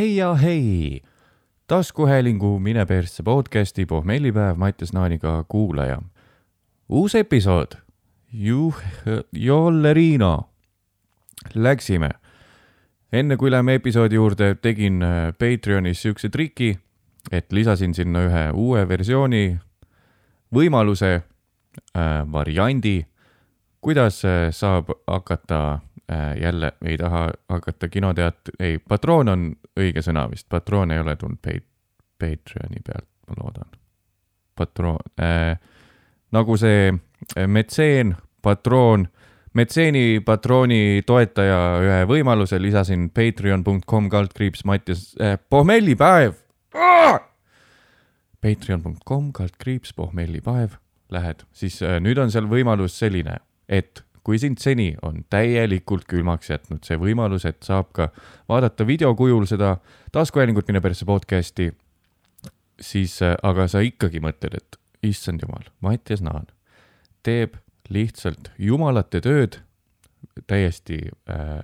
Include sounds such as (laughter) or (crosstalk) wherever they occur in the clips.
hei ja hei, taskuhäälingu Mine persse podcasti pohmellipäev Mattias Naaniga kuulaja. uus episood, juh-, jolleriino. Läksime. enne kui läheme episoodi juurde, tegin äh, Patreonis siukse triki, et lisasin sinna ühe uue versiooni, võimaluse äh,, variandi, kuidas äh, saab hakata jälle ei taha hakata kinoteat-, ei, patroon on õige sõna vist, patroon ei ole tulnud Pat-, Patreoni pealt, ma loodan. patroon äh,, nagu see äh, metseen, patroon, metseeni patrooni toetaja ühe võimaluse lisasin patreon.com kaldkriips Mattias äh,, pohmellipäev ah!. Patreon.com kaldkriips pohmellipäev, lähed, siis äh, nüüd on seal võimalus selline, et kui sind seni on täielikult külmaks jätnud see võimalus, et saab ka vaadata videokujul seda taskuhäälingut Mine persse podcast'i, siis äh, aga sa ikkagi mõtled, et issand jumal, Mattias Naan teeb lihtsalt jumalate tööd täiesti äh,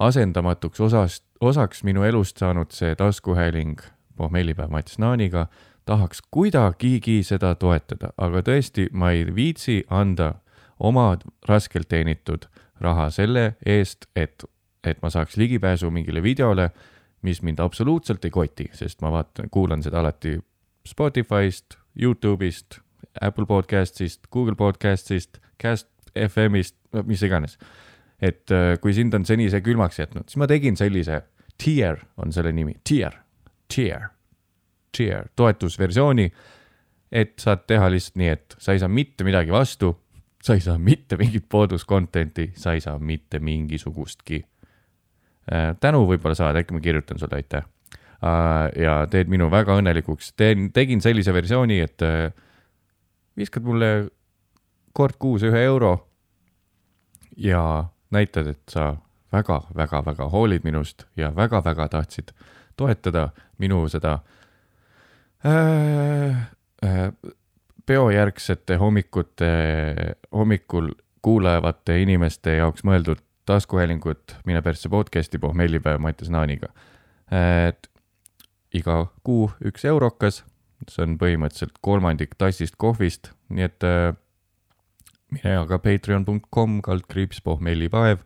asendamatuks osast, osaks minu elust saanud see taskuhääling pohmellipäev Mattias Naaniga, tahaks kuidagigi seda toetada, aga tõesti, ma ei viitsi anda oma raskelt teenitud raha selle eest, et, et ma saaks ligipääsu mingile videole, mis mind absoluutselt ei koti, sest ma vaatan, kuulan seda alati Spotify'st, Youtube'ist, Apple podcast'ist, Google podcast'ist, Cast FM-ist, mis iganes. et äh, kui sind on seni see külmaks jätnud, siis ma tegin sellise, tier on selle nimi, tier, tier, tier, toetusversiooni, et saad teha lihtsalt nii, et sa ei saa mitte midagi vastu, sa ei saa mitte mingit boodus content'i, sa ei saa mitte mingisugustki äh, tänu võib-olla saad, äkki ma kirjutan sulle, aitäh. ja teed minu väga õnnelikuks, teen, tegin sellise versiooni, et äh, viskad mulle kord kuus ühe euro ja näitad, et sa väga-väga-väga hoolid minust ja väga-väga tahtsid toetada minu seda äh, äh, peojärgsete hommikute, hommikul kuulavate inimeste jaoks mõeldud taskuhäälingut Mine persse podcast'i pohmellipäev Mattias Naaniga. et iga kuu üks eurokas, see on põhimõtteliselt kolmandik tassist kohvist, nii et äh, mine aga patreon.com kaldkriips pohmellipäev,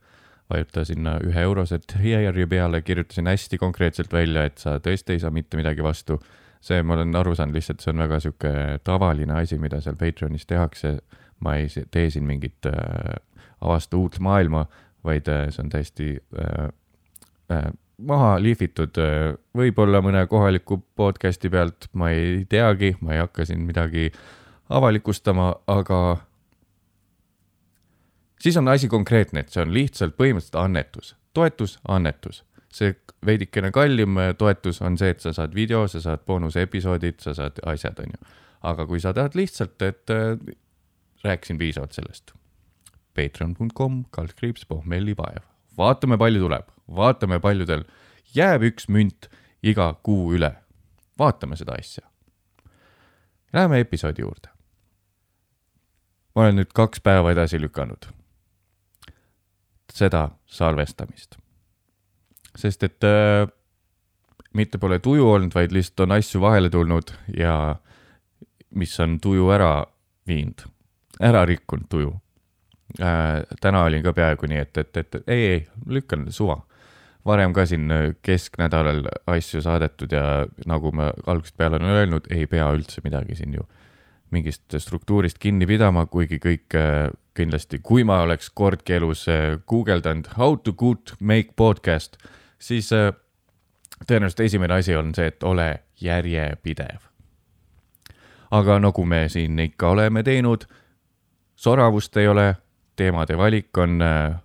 vajuta sinna ühe eurose tier'i peale, kirjutasin hästi konkreetselt välja, et sa tõesti ei saa mitte midagi vastu. See, ma olen aru saanud lihtsalt, see on väga sihuke tavaline asi, mida seal Patreonis tehakse. ma ei tee siin mingit äh, avasta uut maailma, vaid äh, see on täiesti äh, äh, maha lihvitud äh, võib-olla mõne kohaliku podcast'i pealt, ma ei teagi, ma ei hakka siin midagi avalikustama, aga siis on asi konkreetne, et see on lihtsalt põhimõtteliselt annetus, toetus, annetus. See veidikene kallim toetus on see, et sa saad video, sa saad boonusepisoodid, sa saad asjad, on ju. aga kui sa tahad lihtsalt, et äh, rääkisin piisavalt sellest. Patreon.com, kaldkriips, pohmellipaev. vaatame, palju tuleb, vaatame, paljudel jääb üks münt iga kuu üle. vaatame seda asja. Läheme episoodi juurde. ma olen nüüd kaks päeva edasi lükanud seda salvestamist. Sest et äh, mitte pole tuju olnud, vaid lihtsalt on asju vahele tulnud ja mis on tuju ära viinud, ära rikkunud tuju äh,. täna olin ka peaaegu nii, et, et, et ei, ei, lükkan suva. varem ka siin kesknädalal asju saadetud ja nagu ma algusest peale olen öelnud, ei pea üldse midagi siin ju mingist struktuurist kinni pidama, kuigi kõik äh, kindlasti, kui ma oleks kordki elus äh, guugeldanud how to good make podcast, siis äh, tõenäoliselt esimene asi on see, et ole järjepidev. aga nagu me siin ikka oleme teinud, soravust ei ole, teemade valik on äh,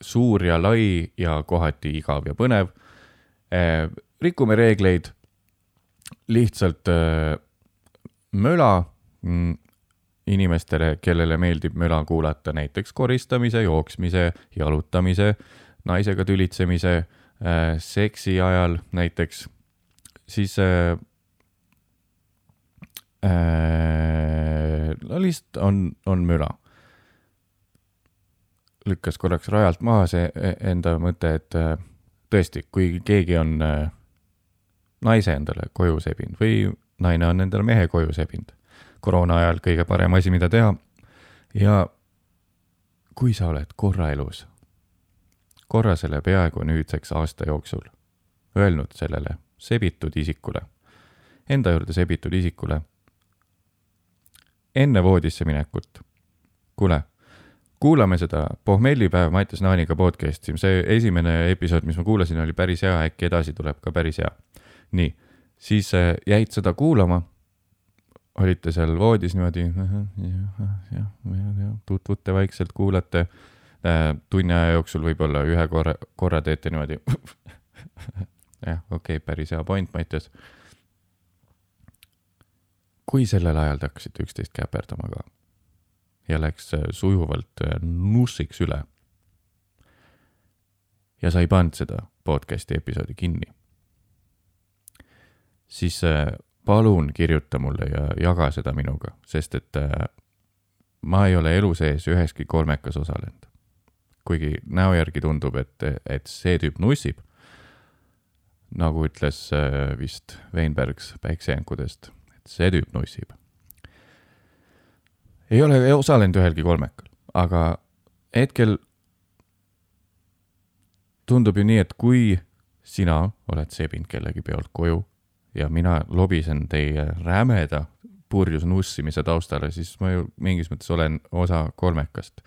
suur ja lai ja kohati igav ja põnev äh,. rikume reegleid, lihtsalt äh, möla mm, inimestele, kellele meeldib möla kuulata, näiteks koristamise, jooksmise, jalutamise, naisega tülitsemise äh,, seksi ajal näiteks, siis äh, äh, no lihtsalt on, on möla. lükkas korraks rajalt maha see e-, enda mõte, et äh, tõesti, kui keegi on äh, naise endale koju sebinud või naine on endale mehe koju sebinud, koroona ajal kõige parem asi, mida teha. ja kui sa oled korra elus, korra selle peaaegu nüüdseks aasta jooksul öelnud sellele sebitud isikule, enda juurde sebitud isikule, enne voodisse minekut, kuule kuulame seda pohmellipäev Mattias Naaniga podcast'i, see esimene episood, mis ma kuulasin, oli päris hea, äkki edasi tuleb ka päris hea. nii, siis äh, jäid seda kuulama. olite seal voodis niimoodi, tutvute vaikselt, kuulate. Äh, tunni aja jooksul võib-olla ühe korra, korra teete niimoodi. (laughs) jah, okei okay,, päris hea point, Mattias. kui sellel ajal te hakkasite üksteist käperdama ka ja läks äh, sujuvalt äh, nussiks üle. ja sa ei pannud seda podcast'i episoodi kinni. siis palun kirjuta mulle ja jaga seda minuga, sest et ma ei ole elu sees üheski kolmekas osalenud. Kuigi näo järgi tundub, et, et see tüüp nussib. nagu ütles vist Weinbergs päiksejänkudest, et see tüüp nussib ei ole osalenud ühelgi kolmekal, aga hetkel tundub ju nii, et kui sina oled sebinud kellegi peolt koju ja mina lobisen teie rämeda purjus nussimise taustale, siis ma ju mingis mõttes olen osa kolmekast,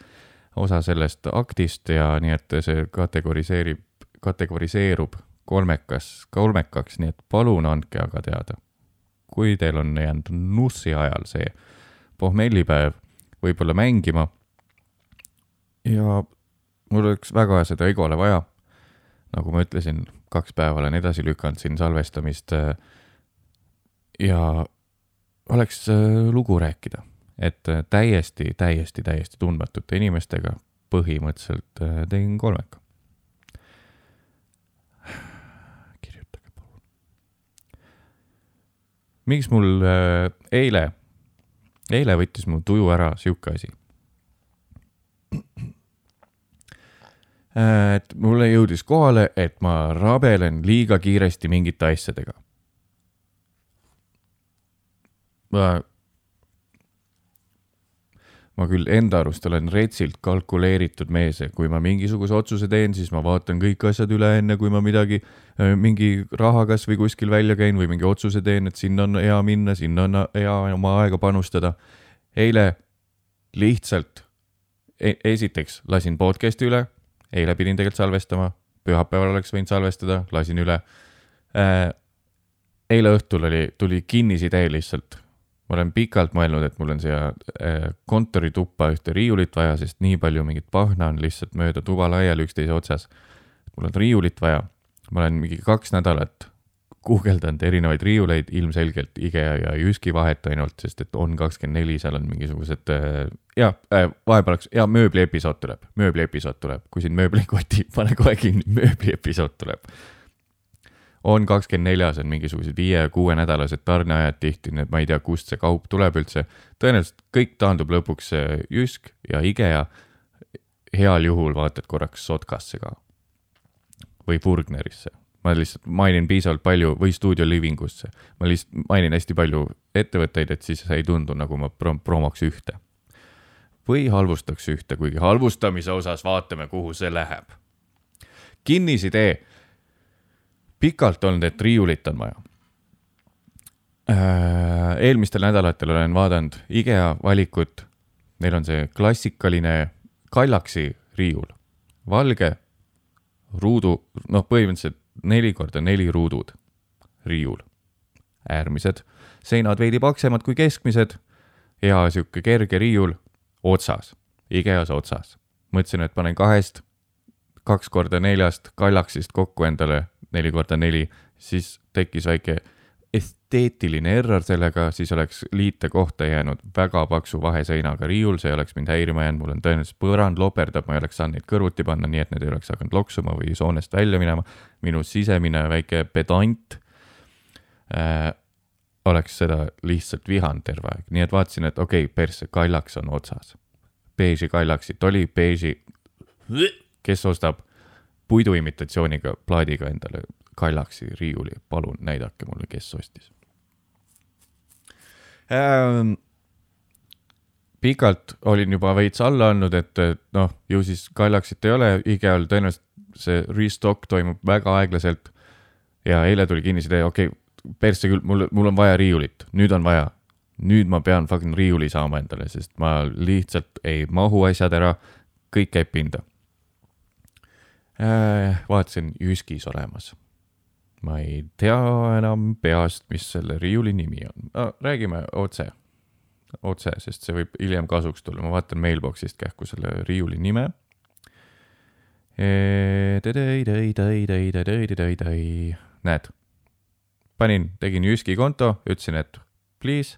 osa sellest aktist ja nii et see kategoriseerib, kategoriseerub kolmekas, kolmekaks, nii et palun andke aga teada. kui teil on jäänud nussi ajal see pohmellipäev võib-olla mängima. ja mul oleks väga seda Egole vaja. nagu ma ütlesin, kaks päeva olen edasi lükanud siin salvestamist. Äh, ja oleks äh, lugu rääkida, et äh, täiesti, täiesti, täiesti tundmatute inimestega põhimõtteliselt tegin kolmeka. kirjutage palun. miks mul eile eile võttis mu tuju ära sihuke asi. et mulle jõudis kohale, et ma rabelen liiga kiiresti mingite asjadega. ma ma küll enda arust olen retsilt kalkuleeritud mees ja kui ma mingisuguse otsuse teen, siis ma vaatan kõik asjad üle, enne kui ma midagi, mingi raha kasvõi kuskil välja käin või mingi otsuse teen, et sinna on hea minna, sinna on hea oma aega panustada. eile lihtsalt e, esiteks lasin podcast'i üle, eile pidin tegelikult salvestama, pühapäeval oleks võinud salvestada, lasin üle. Äh, eile õhtul oli, tuli kinnisidee lihtsalt ma olen pikalt mõelnud, et mul on siia äh, kontorituppa ühte riiulit vaja, sest nii palju mingit pahna on lihtsalt mööda tuba laiali üksteise otsas. mul on riiulit vaja, ma olen mingi kaks nädalat guugeldanud erinevaid riiuleid, ilmselgelt IKEA ja Jyski vahet ainult, sest et on kakskümmend neli, seal on mingisugused äh, ja äh, vahepeal oleks ja mööbliepisood tuleb, mööbliepisood tuleb, kui siin mööbli ei koti, pane kohe kinni, mööbliepisood tuleb on kakskümmend neljas, on mingisugused viie-kuuenädalased tarneajad tihti, nii et ma ei tea, kust see kaup tuleb üldse. tõenäoliselt kõik taandub lõpuks Jysk ja IKEA. heal juhul vaatad korraks Sotkasse ka või Burgnerisse. ma lihtsalt mainin piisavalt palju või Studio Livingusse. ma lihtsalt mainin hästi palju ettevõtteid, et siis ei tundu nagu ma prom promoks ühte. või halvustaks ühte, kuigi halvustamise osas vaatame, kuhu see läheb. kinnisidee pikalt olnud, et riiulit on vaja. Äh, eelmistel nädalatel olen vaadanud IKEA valikut. Neil on see klassikaline Kallaksi riiul, valge ruudu, noh, põhimõtteliselt neli korda neli ruudud riiul, äärmised, seinad veidi paksemad kui keskmised, hea sihuke kerge riiul otsas, IKEA-s otsas. mõtlesin, et panen kahest, kaks korda neljast Kallaksist kokku endale neli korda neli, siis tekkis väike esteetiline error sellega, siis oleks liite kohta jäänud väga paksu vaheseinaga riiul, see oleks mind häirima jäänud, mul on tõenäoliselt põrand loperdab, ma ei oleks saanud neid kõrvuti panna, nii et need ei oleks hakanud loksuma või soonest välja minema. minu sisemine väike pedant äh, oleks seda lihtsalt vihanud terve aeg, nii et vaatasin, et okei okay,, persse, kallaks on otsas. beeži kallaksit oli, beeži, kes ostab puiduimitatsiooniga plaadiga endale Kallaxi riiuli, palun näidake mulle, kes ostis ähm,. pikalt olin juba veits alla andnud, et, et noh, ju siis Kallaxit ei ole, IKEA-l tõenäoliselt see restock toimub väga aeglaselt. ja eile tuli kinnisidee, okei okay,, persse küll, mul, mul on vaja riiulit, nüüd on vaja. nüüd ma pean fucking riiuli saama endale, sest ma lihtsalt ei mahu asjad ära, kõik käib pinda. Vaatasin Jyskis olemas ma ei tea enam peast, mis selle riiuli nimi on ah,. räägime otse, otse, sest see võib hiljem kasuks tulla, ma vaatan mailbox'ist kähku selle riiuli nime. näed, panin, tegin Jyski konto, ütlesin, et please,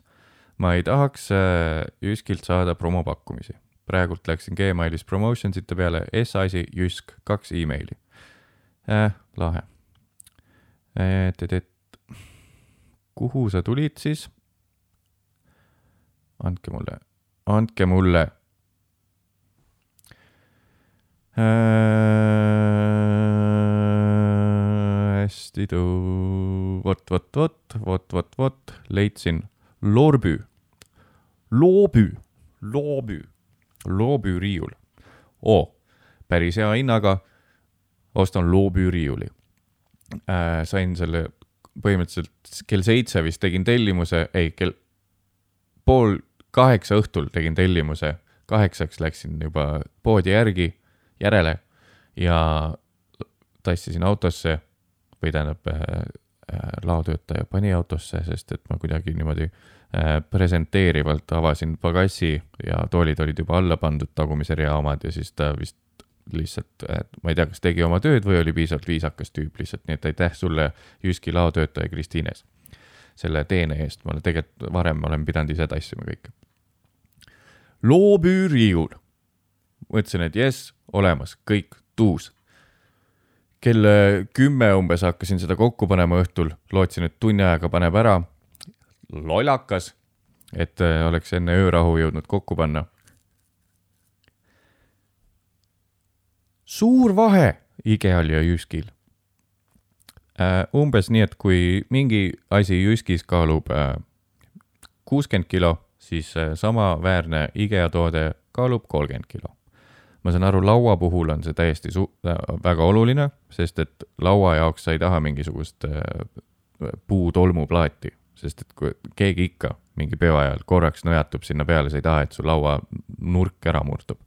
ma ei tahaks äh, Jyskilt saada promopakkumisi. Praegult läksin Gmailis promotions ite peale, S-asi, Jysk, kaks emaili. Äh,. lahe. Et, et, et kuhu sa tulid siis? andke mulle, andke mulle. Äh,. hästi tuu, vot, vot, vot, vot, vot, vot, leidsin Loorbü, Loobü, Loobü, Loobü riiul. oo, päris hea hinnaga ostan Loobü riiuli äh, sain selle põhimõtteliselt kell seitse vist tegin tellimuse, ei, kell pool kaheksa õhtul tegin tellimuse, kaheksaks läksin juba poodi järgi, järele ja tassisin autosse või tähendab äh, äh, laotöötaja pani autosse, sest et ma kuidagi niimoodi äh, presenteerivalt avasin pagassi ja toolid olid juba alla pandud, tagumise rea omad ja siis ta vist lihtsalt, ma ei tea, kas tegi oma tööd või oli piisavalt viisakas tüüp lihtsalt, nii et aitäh sulle, Jyski laotöötaja Kristiines, selle teene eest, ma olen tegelikult varem olen pidanud ise tassima kõike. loobüüriiul, mõtlesin, et jess, olemas, kõik, tuus. kell kümme umbes hakkasin seda kokku panema õhtul, lootsin, et tunni ajaga paneb ära. Lollakas, et oleks enne öörahu jõudnud kokku panna suur vahe IKEA-l ja Jyskil äh,. umbes nii, et kui mingi asi Jyskis kaalub äh, kuuskümmend kilo, siis äh, samaväärne IKEA toode kaalub kolmkümmend kilo. ma saan aru, laua puhul on see täiesti su-, äh, väga oluline, sest et laua jaoks sa ei taha mingisugust äh, puutolmuplaati, sest et kui keegi ikka mingi peo ajal korraks nõjatub sinna peale, sa ei taha, et su laua nurk ära murdub.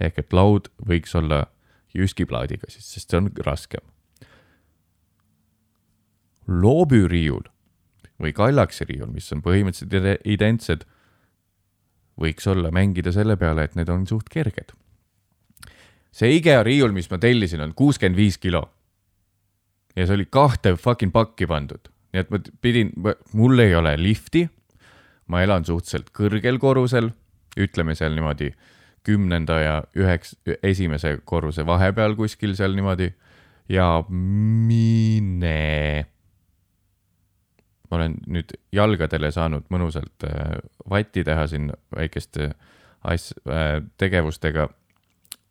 ehk et laud võiks olla jüskiplaadiga siis, sest see on raskem. loobüüriiul või kallaksi riiul, mis on põhimõtteliselt identsed, võiks olla mängida selle peale, et need on suht kerged. see IKEA riiul, mis ma tellisin, on kuuskümmend viis kilo. ja see oli kahte fucking pakki pandud, nii et ma pidin, mul ei ole lifti. ma elan suhteliselt kõrgel korrusel, ütleme seal niimoodi kümnenda ja üheks, esimese korruse vahepeal kuskil seal niimoodi ja mine. ma olen nüüd jalgadele saanud mõnusalt äh, vatti teha siin väikeste as-, äh, tegevustega,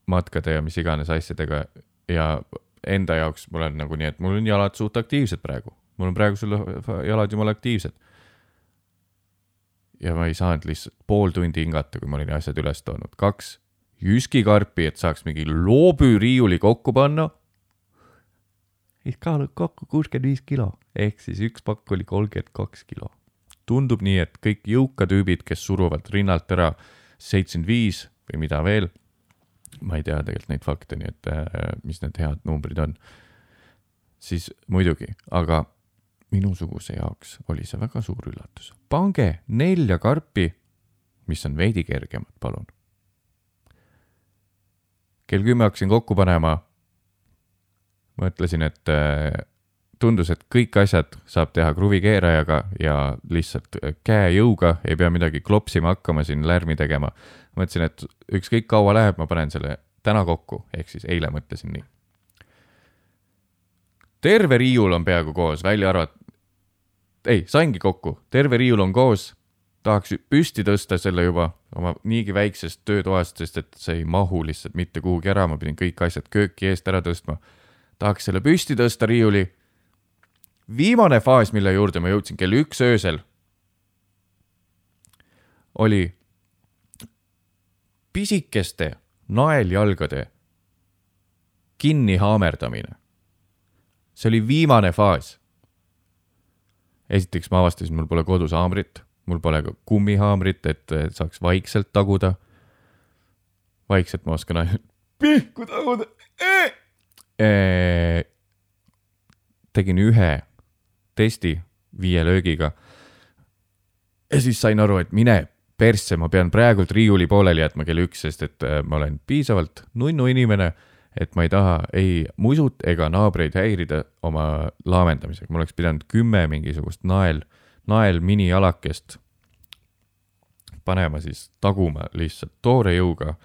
matkade ja mis iganes asjadega ja enda jaoks mul on nagu nii, et mul on jalad suht aktiivsed praegu, mul on praegu sul jalad jumala aktiivsed ja ma ei saanud lihtsalt pool tundi hingata, kui ma olin asjad üles toonud, kaks jüskikarpi, et saaks mingi loobüüriiuli kokku panna. siis kaalub kokku kuuskümmend viis kilo, ehk siis üks pakk oli kolmkümmend kaks kilo. tundub nii, et kõik jõukatüübid, kes suruvad rinnalt ära seitsekümmend viis või mida veel, ma ei tea tegelikult neid fakte, nii et äh, mis need head numbrid on, siis muidugi, aga minusuguse jaoks oli see väga suur üllatus. pange nelja karpi, mis on veidi kergemad, palun. kell kümme hakkasin kokku panema. mõtlesin, et äh, tundus, et kõik asjad saab teha kruvikeerajaga ja lihtsalt äh, käejõuga, ei pea midagi klopsima hakkama siin, lärmi tegema. mõtlesin, et ükskõik kaua läheb, ma panen selle täna kokku, ehk siis eile mõtlesin nii terve riiul on peaaegu koos, välja arvatud, ei, saingi kokku, terve riiul on koos. tahaks püsti tõsta selle juba oma niigi väiksest töötoast, sest et see ei mahu lihtsalt mitte kuhugi ära, ma pidin kõik asjad kööki eest ära tõstma. tahaks selle püsti tõsta riiuli. viimane faas, mille juurde ma jõudsin kell üks öösel, oli pisikeste naeljalgade kinni haamerdamine. see oli viimane faas. Esiteks ma avastasin, mul pole kodus haamrit, mul pole ka kummihaamrit, et saaks vaikselt taguda. vaikselt ma oskan ainult pihku taguda e. tegin ühe testi viie löögiga. ja siis sain aru, et mine persse, ma pean praegult riiuli pooleli jätma kell üks, sest et äh, ma olen piisavalt nunnu inimene, et ma ei taha ei musut ega naabreid häirida oma laamendamisega, ma oleks pidanud kümme mingisugust nael, nael minijalakest panema siis taguma lihtsalt toore jõuga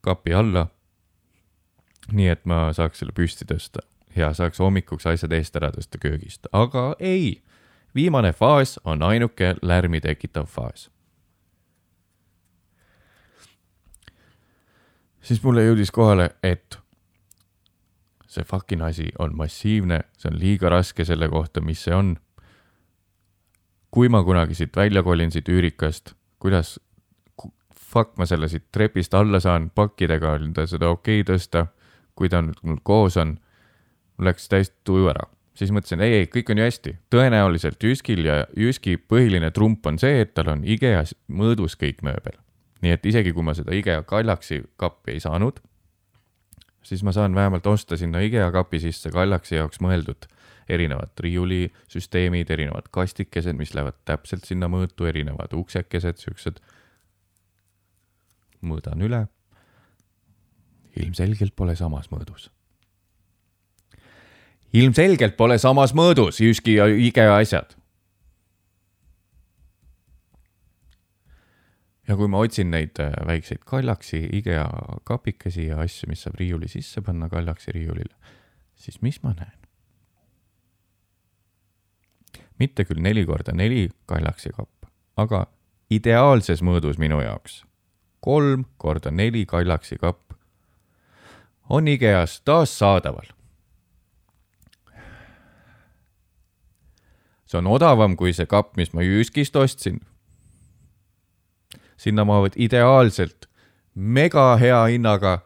kapi alla. nii et ma saaks selle püsti tõsta ja saaks hommikuks asjad eest ära tõsta köögist, aga ei. viimane faas on ainuke lärmi tekitav faas siis mulle jõudis kohale, et see fucking asi on massiivne, see on liiga raske selle kohta, mis see on. kui ma kunagi siit välja kolin, siit üürikast, kuidas fuck ma selle siit trepist alla saan pakkidega, on ta seda okei okay tõsta, kui ta nüüd mul koos on, mul läks täiesti tuju ära. siis mõtlesin, ei, ei, kõik on ju hästi, tõenäoliselt Jyskil ja Jyski põhiline trump on see, et tal on IKEA-s mõõdus kõik mööbel nii et isegi kui ma seda IKEA Kallaksi kappi ei saanud, siis ma saan vähemalt osta sinna IKEA kapi sisse Kallaksi jaoks mõeldud erinevad riiulisüsteemid, erinevad kastikesed, mis lähevad täpselt sinna mõõtu, erinevad uksekesed, siuksed. mõõdan üle. ilmselgelt pole samas mõõdus. ilmselgelt pole samas mõõdus Jyski ja IKEA asjad ja kui ma otsin neid äh, väikseid kallaksi IKEA kapikesi ja asju, mis saab riiuli sisse panna kallaksi riiulile, siis mis ma näen? mitte küll neli korda neli kallaksi kapp, aga ideaalses mõõdus minu jaoks. kolm korda neli kallaksi kapp on IKEA-s taas saadaval. see on odavam kui see kapp, mis ma Jyskist ostsin sinna mahuvad ideaalselt mega hea hinnaga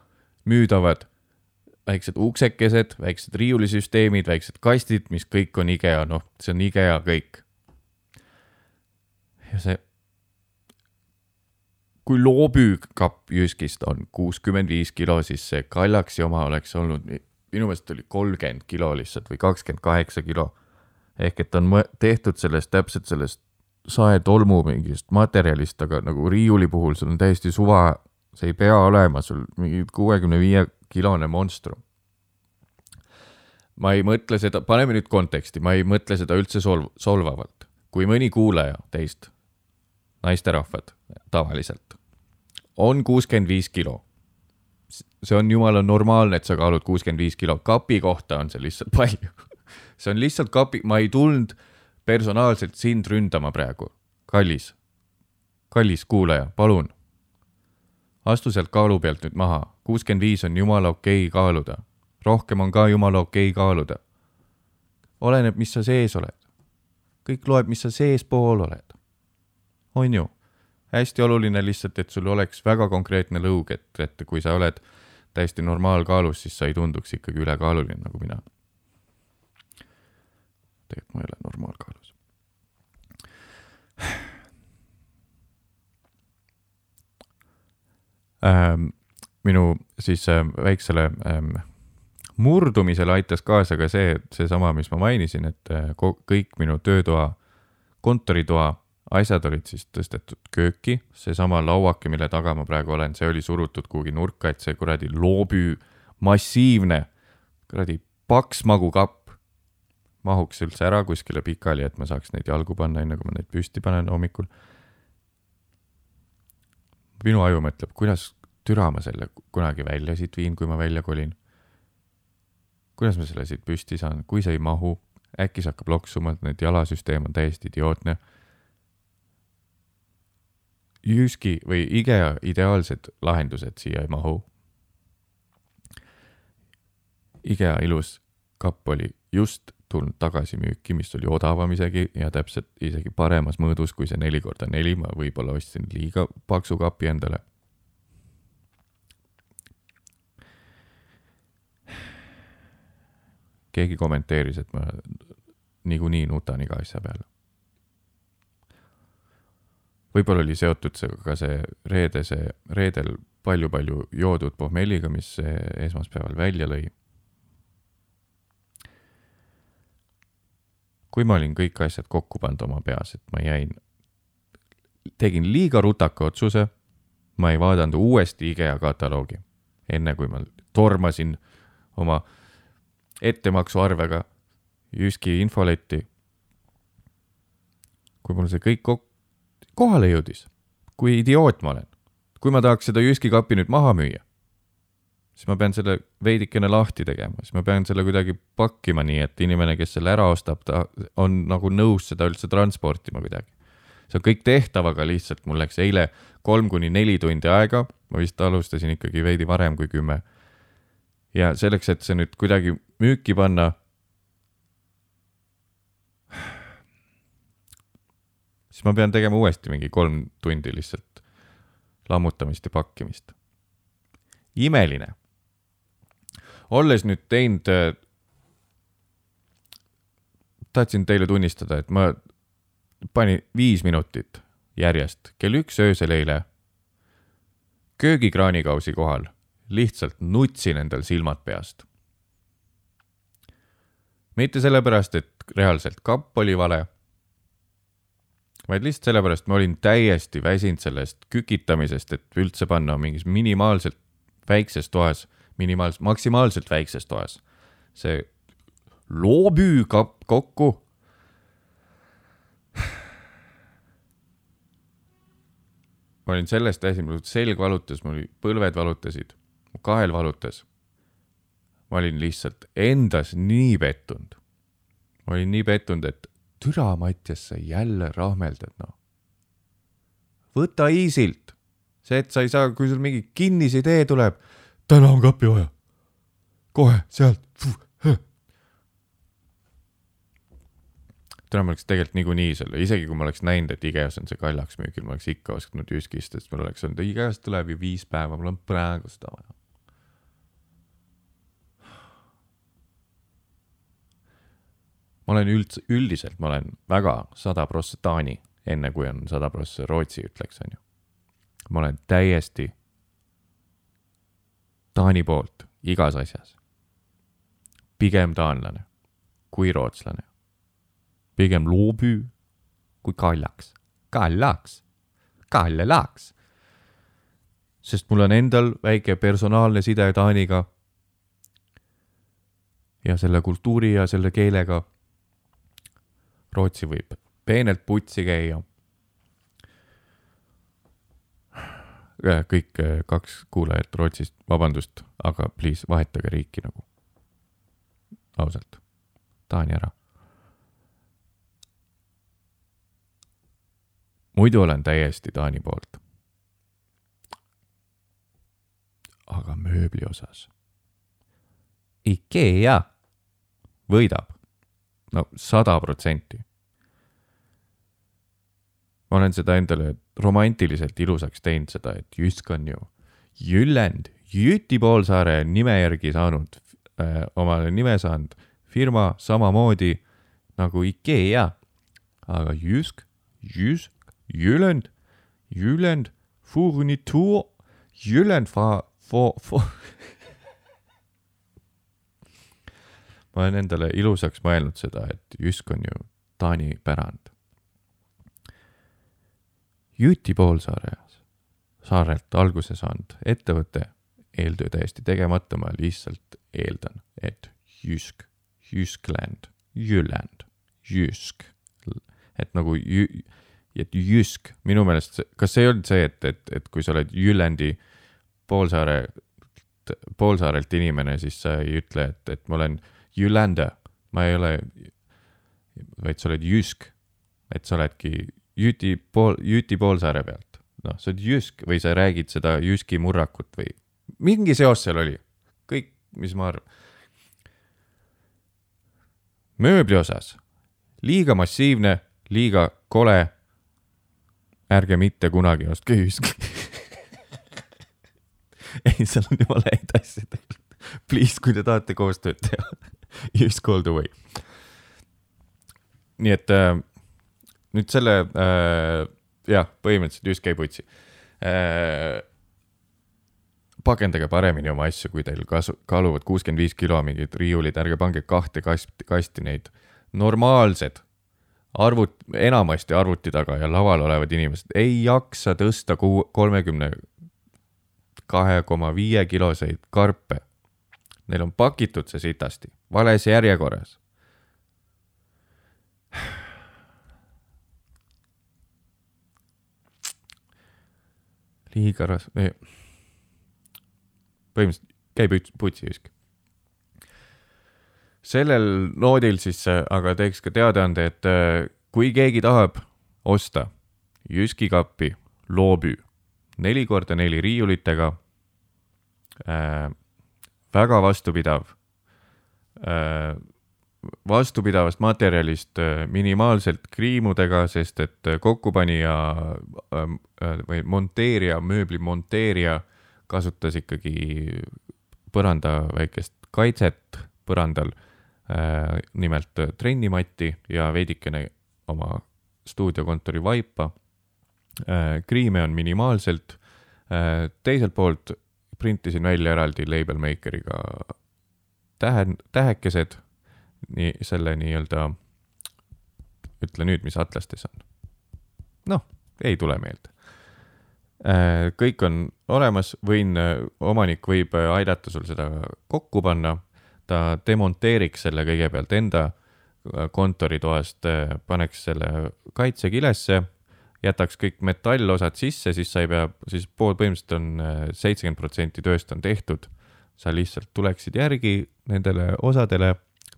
müüdavad väiksed uksekesed, väiksed riiulisüsteemid, väiksed kastid, mis kõik on IKEA, noh, see on IKEA kõik. ja see, kui loopüükkapp Jyskist on kuuskümmend viis kilo, siis see Kallaksi oma oleks olnud, minu meelest oli kolmkümmend kilo lihtsalt või kakskümmend kaheksa kilo. ehk et on tehtud sellest, täpselt sellest saetolmu mingist materjalist, aga nagu riiuli puhul sul on täiesti suva, see ei pea olema sul mingi kuuekümne viie kilone monstrum. ma ei mõtle seda, paneme nüüd konteksti, ma ei mõtle seda üldse solv-, solvavalt. kui mõni kuulaja teist, naisterahvad tavaliselt, on kuuskümmend viis kilo, see on jumala normaalne, et sa kaalud kuuskümmend viis kilo, kapi kohta on see lihtsalt (laughs) palju see on lihtsalt kapi, ma ei tulnud personaalselt sind ründama praegu. kallis, kallis kuulaja, palun. astu sealt kaalu pealt nüüd maha, kuuskümmend viis on jumala okei okay kaaluda, rohkem on ka jumala okei okay kaaluda. oleneb, mis sa sees oled. kõik loeb, mis sa seespool oled. on ju? hästi oluline lihtsalt, et sul oleks väga konkreetne lõug, et, et kui sa oled täiesti normaalkaalus, siis sa ei tunduks ikkagi ülekaaluline nagu mina tegelikult ma ei ole normaalkaalus. ähm, minu siis äh, väiksele ähm, murdumisele aitas kaasa ka see, seesama, mis ma mainisin, et äh, kõik minu töötoa, kontoritoa asjad olid siis tõstetud kööki, seesama lauake, mille taga ma praegu olen, see oli surutud kuhugi nurka, et see kuradi loobü massiivne kuradi paks magukapp mahuks üldse ära kuskile pikali, et ma saaks neid jalgu panna, enne kui ma neid püsti panen hommikul. minu aju mõtleb, kuidas türa ma selle kunagi välja siit viin, kui ma välja kolin. kuidas ma selle siit püsti saan, kui see ei mahu, äkki see hakkab loksuma, et need jalasüsteem on täiesti idiootne. Jyski või IKEA ideaalsed lahendused siia ei mahu. IKEA ilus kapp oli just tulnud tagasi müüki, mis oli odavam isegi ja täpselt isegi paremas mõõdus kui see neli korda neli, ma võib-olla ostsin liiga paksu kapi endale. keegi kommenteeris, et ma niikuinii nutan iga asja peale. võib-olla oli seotud see ka see reedese, reedel palju-palju joodud pohmelliga, mis esmaspäeval välja lõi kui ma olin kõik asjad kokku pannud oma peas, et ma jäin, tegin liiga rutaka otsuse, ma ei vaadanud uuesti IKEA kataloogi, enne kui ma tormasin oma ettemaksuarvega Jyski infoletti. kui mul see kõik kohale jõudis, kui idioot ma olen, kui ma tahaks seda Jyski kapi nüüd maha müüa siis ma pean selle veidikene lahti tegema, siis ma pean selle kuidagi pakkima nii, et inimene, kes selle ära ostab, ta on nagu nõus seda üldse transportima kuidagi. see on kõik tehtav, aga lihtsalt mul läks eile kolm kuni neli tundi aega, ma vist alustasin ikkagi veidi varem kui kümme. ja selleks, et see nüüd kuidagi müüki panna, siis ma pean tegema uuesti mingi kolm tundi lihtsalt lammutamist ja pakkimist. imeline olles nüüd teinud, äh, tahtsin teile tunnistada, et ma panin viis minutit järjest kell üks öösel eile köögikraanikausi kohal, lihtsalt nutsin endal silmad peast. mitte sellepärast, et reaalselt kapp oli vale, vaid lihtsalt sellepärast, ma olin täiesti väsinud sellest kükitamisest, et üldse panna mingis minimaalselt väikses toas minimaalselt, maksimaalselt väikses toas. see loobüü kapp kokku. (sighs) ma olin sellest asi, mul selg valutas, mul põlved valutasid, mu kael valutas. ma olin lihtsalt endas nii pettunud. ma olin nii pettunud, et türa, Mattias, sa jälle rahmeldad, noh. võta easy'lt, see, et sa ei saa, kui sul mingi kinnisidee tuleb täna on kapi vaja. kohe sealt. täna ma oleks tegelikult niikuinii selle, isegi kui ma oleks näinud, et IKEA-s on see kaljaks müügil, ma oleks ikka ostnud Jyskist, sest mul oleks olnud, IKEA-st tuleb ju viis päeva, mul on praegu seda vaja. ma olen üldse, üldiselt ma olen väga sada prossa Taani, enne kui on sada prossa Rootsi, ütleks, onju. ma olen täiesti Taani poolt igas asjas. pigem taanlane kui rootslane. pigem loobüü kui kaljaks, kaljaks, kaljalaaks. sest mul on endal väike personaalne side Taaniga. ja selle kultuuri ja selle keelega. Rootsi võib peenelt putsi käia kõik äh, kaks kuulajat Rootsist, vabandust, aga please vahetage riiki nagu. ausalt, Taani ära. muidu olen täiesti Taani poolt. aga mööbli osas. IKEA võidab, no sada protsenti ma olen seda endale romantiliselt ilusaks teinud, seda, et Jysk on ju Jüllend, Jüti poolsaare nime järgi saanud äh,, omale nime saanud firma samamoodi nagu IKEA. aga Jysk, Jysk, Jüllend, Jüllend, Furnitur, Jüllend, (laughs) ma olen endale ilusaks mõelnud seda, et Jysk on ju Taani pärand Jüti poolsaare saarelt alguse saanud ettevõte, eeltöö täiesti tegemata, ma lihtsalt eeldan, et Jysk, Jyskland, Jüland, Jysk, et nagu jü-, et Jysk, minu meelest, kas see ei olnud see, et, et, et kui sa oled Jülandi poolsaare, poolsaarelt inimene, siis sa ei ütle, et, et ma olen Jülanda, ma ei ole, vaid sa oled Jysk, et sa oledki Jüti pool, Jüti poolsaare pealt. noh, sa oled Jysk või sa räägid seda Jyski murrakut või mingi seos seal oli. kõik, mis ma arvan. mööbli osas liiga massiivne, liiga kole. ärge mitte kunagi ostke Jyski (laughs) ei, seal on jumala häid asju tegelikult. Please, kui te tahate koostööd teha (laughs) Jysk all the way. nii et äh, nüüd selle äh,, jah, põhimõtteliselt Jysk käib utsi äh, pakendage paremini oma asju, kui teil kasu, kaaluvad kuuskümmend viis kilo mingid riiulid, ärge pange kahte kasti, kasti neid. normaalsed arvut-, enamasti arvuti taga ja laval olevad inimesed ei jaksa tõsta kuu, kolmekümne kahe koma viie kiloseid karpe. Neil on pakitud see sitasti, vales järjekorras. Liiga ras-, põhimõtteliselt käib putsiüsk. sellel noodil siis aga teeks ka teadaande, et äh, kui keegi tahab osta Jyski kappi loobü neli korda neli riiulitega äh,, väga vastupidav äh,, vastupidavast materjalist äh, minimaalselt kriimudega, sest et kokkupanija äh, või monteerija, mööbli monteerija äh, kasutas ikkagi põranda väikest kaitset põrandal äh,, nimelt trennimatti ja veidikene oma stuudiokontori vaipa äh,. kriime on minimaalselt äh,. teiselt poolt printisin välja eraldi label maker'iga tähe, tähekesed, nii selle nii-öelda, ütle nüüd, mis atlastes on. noh, ei tule meelde Äh, kõik on olemas, võin, äh, omanik võib äh, aidata sul seda kokku panna. ta demonteeriks selle kõigepealt enda kontoritoast, paneks selle kaitsekilesse, jätaks kõik metallosad sisse, siis sa ei pea, siis pool põhimõtteliselt on seitsekümmend protsenti tööst on tehtud. sa lihtsalt tuleksid järgi nendele osadele,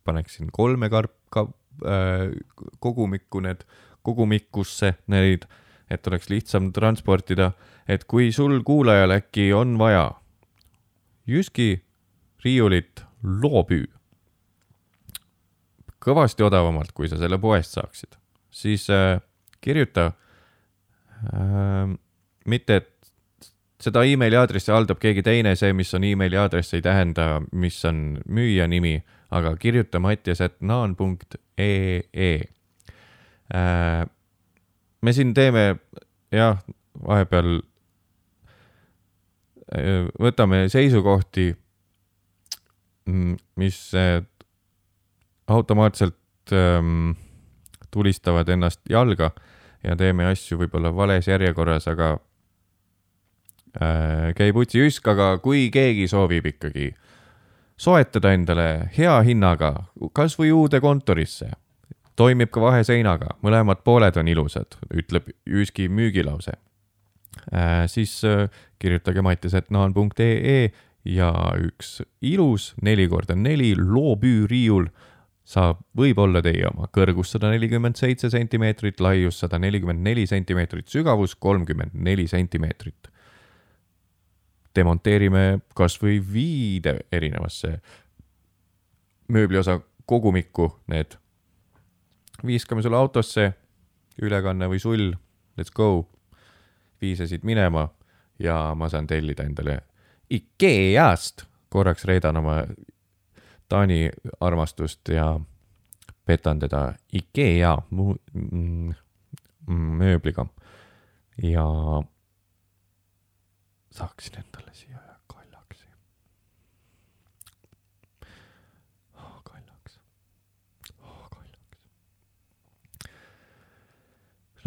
paneksin kolme karp ka, äh, kogumikku need, kogumikusse neid et oleks lihtsam transportida, et kui sul kuulajal äkki on vaja Jyski riiulit loopüü kõvasti odavamalt, kui sa selle poest saaksid, siis äh, kirjuta äh,. mitte, et seda emaili aadressi haldab keegi teine, see, mis on emaili aadress, ei tähenda, mis on müüja nimi, aga kirjuta mattias.naan.ee äh, me siin teeme jah, vahepeal äh, võtame seisukohti, mm, mis äh, automaatselt ähm, tulistavad ennast jalga ja teeme asju võib-olla vales järjekorras, aga äh, käib utsi üsk, aga kui keegi soovib ikkagi soetada endale hea hinnaga, kasvõi uude kontorisse toimib ka vaheseinaga, mõlemad pooled on ilusad, ütleb Jyski müügilause äh,. siis äh, kirjutage mattisetnaan.ee ja üks ilus neli korda neli loopüüriiul saab, võib olla teie oma, kõrgus sada nelikümmend seitse sentimeetrit, laius sada nelikümmend neli sentimeetrit, sügavus kolmkümmend neli sentimeetrit. Demonteerime kasvõi viide erinevasse mööbliosa kogumikku. Need viiskame sulle autosse, ülekanne või sull, let's go. viisasid minema ja ma saan tellida endale IKEA-st, korraks reedan oma Taani armastust ja petan teda IKEA mm, mööbliga. Ja saaksin endale siia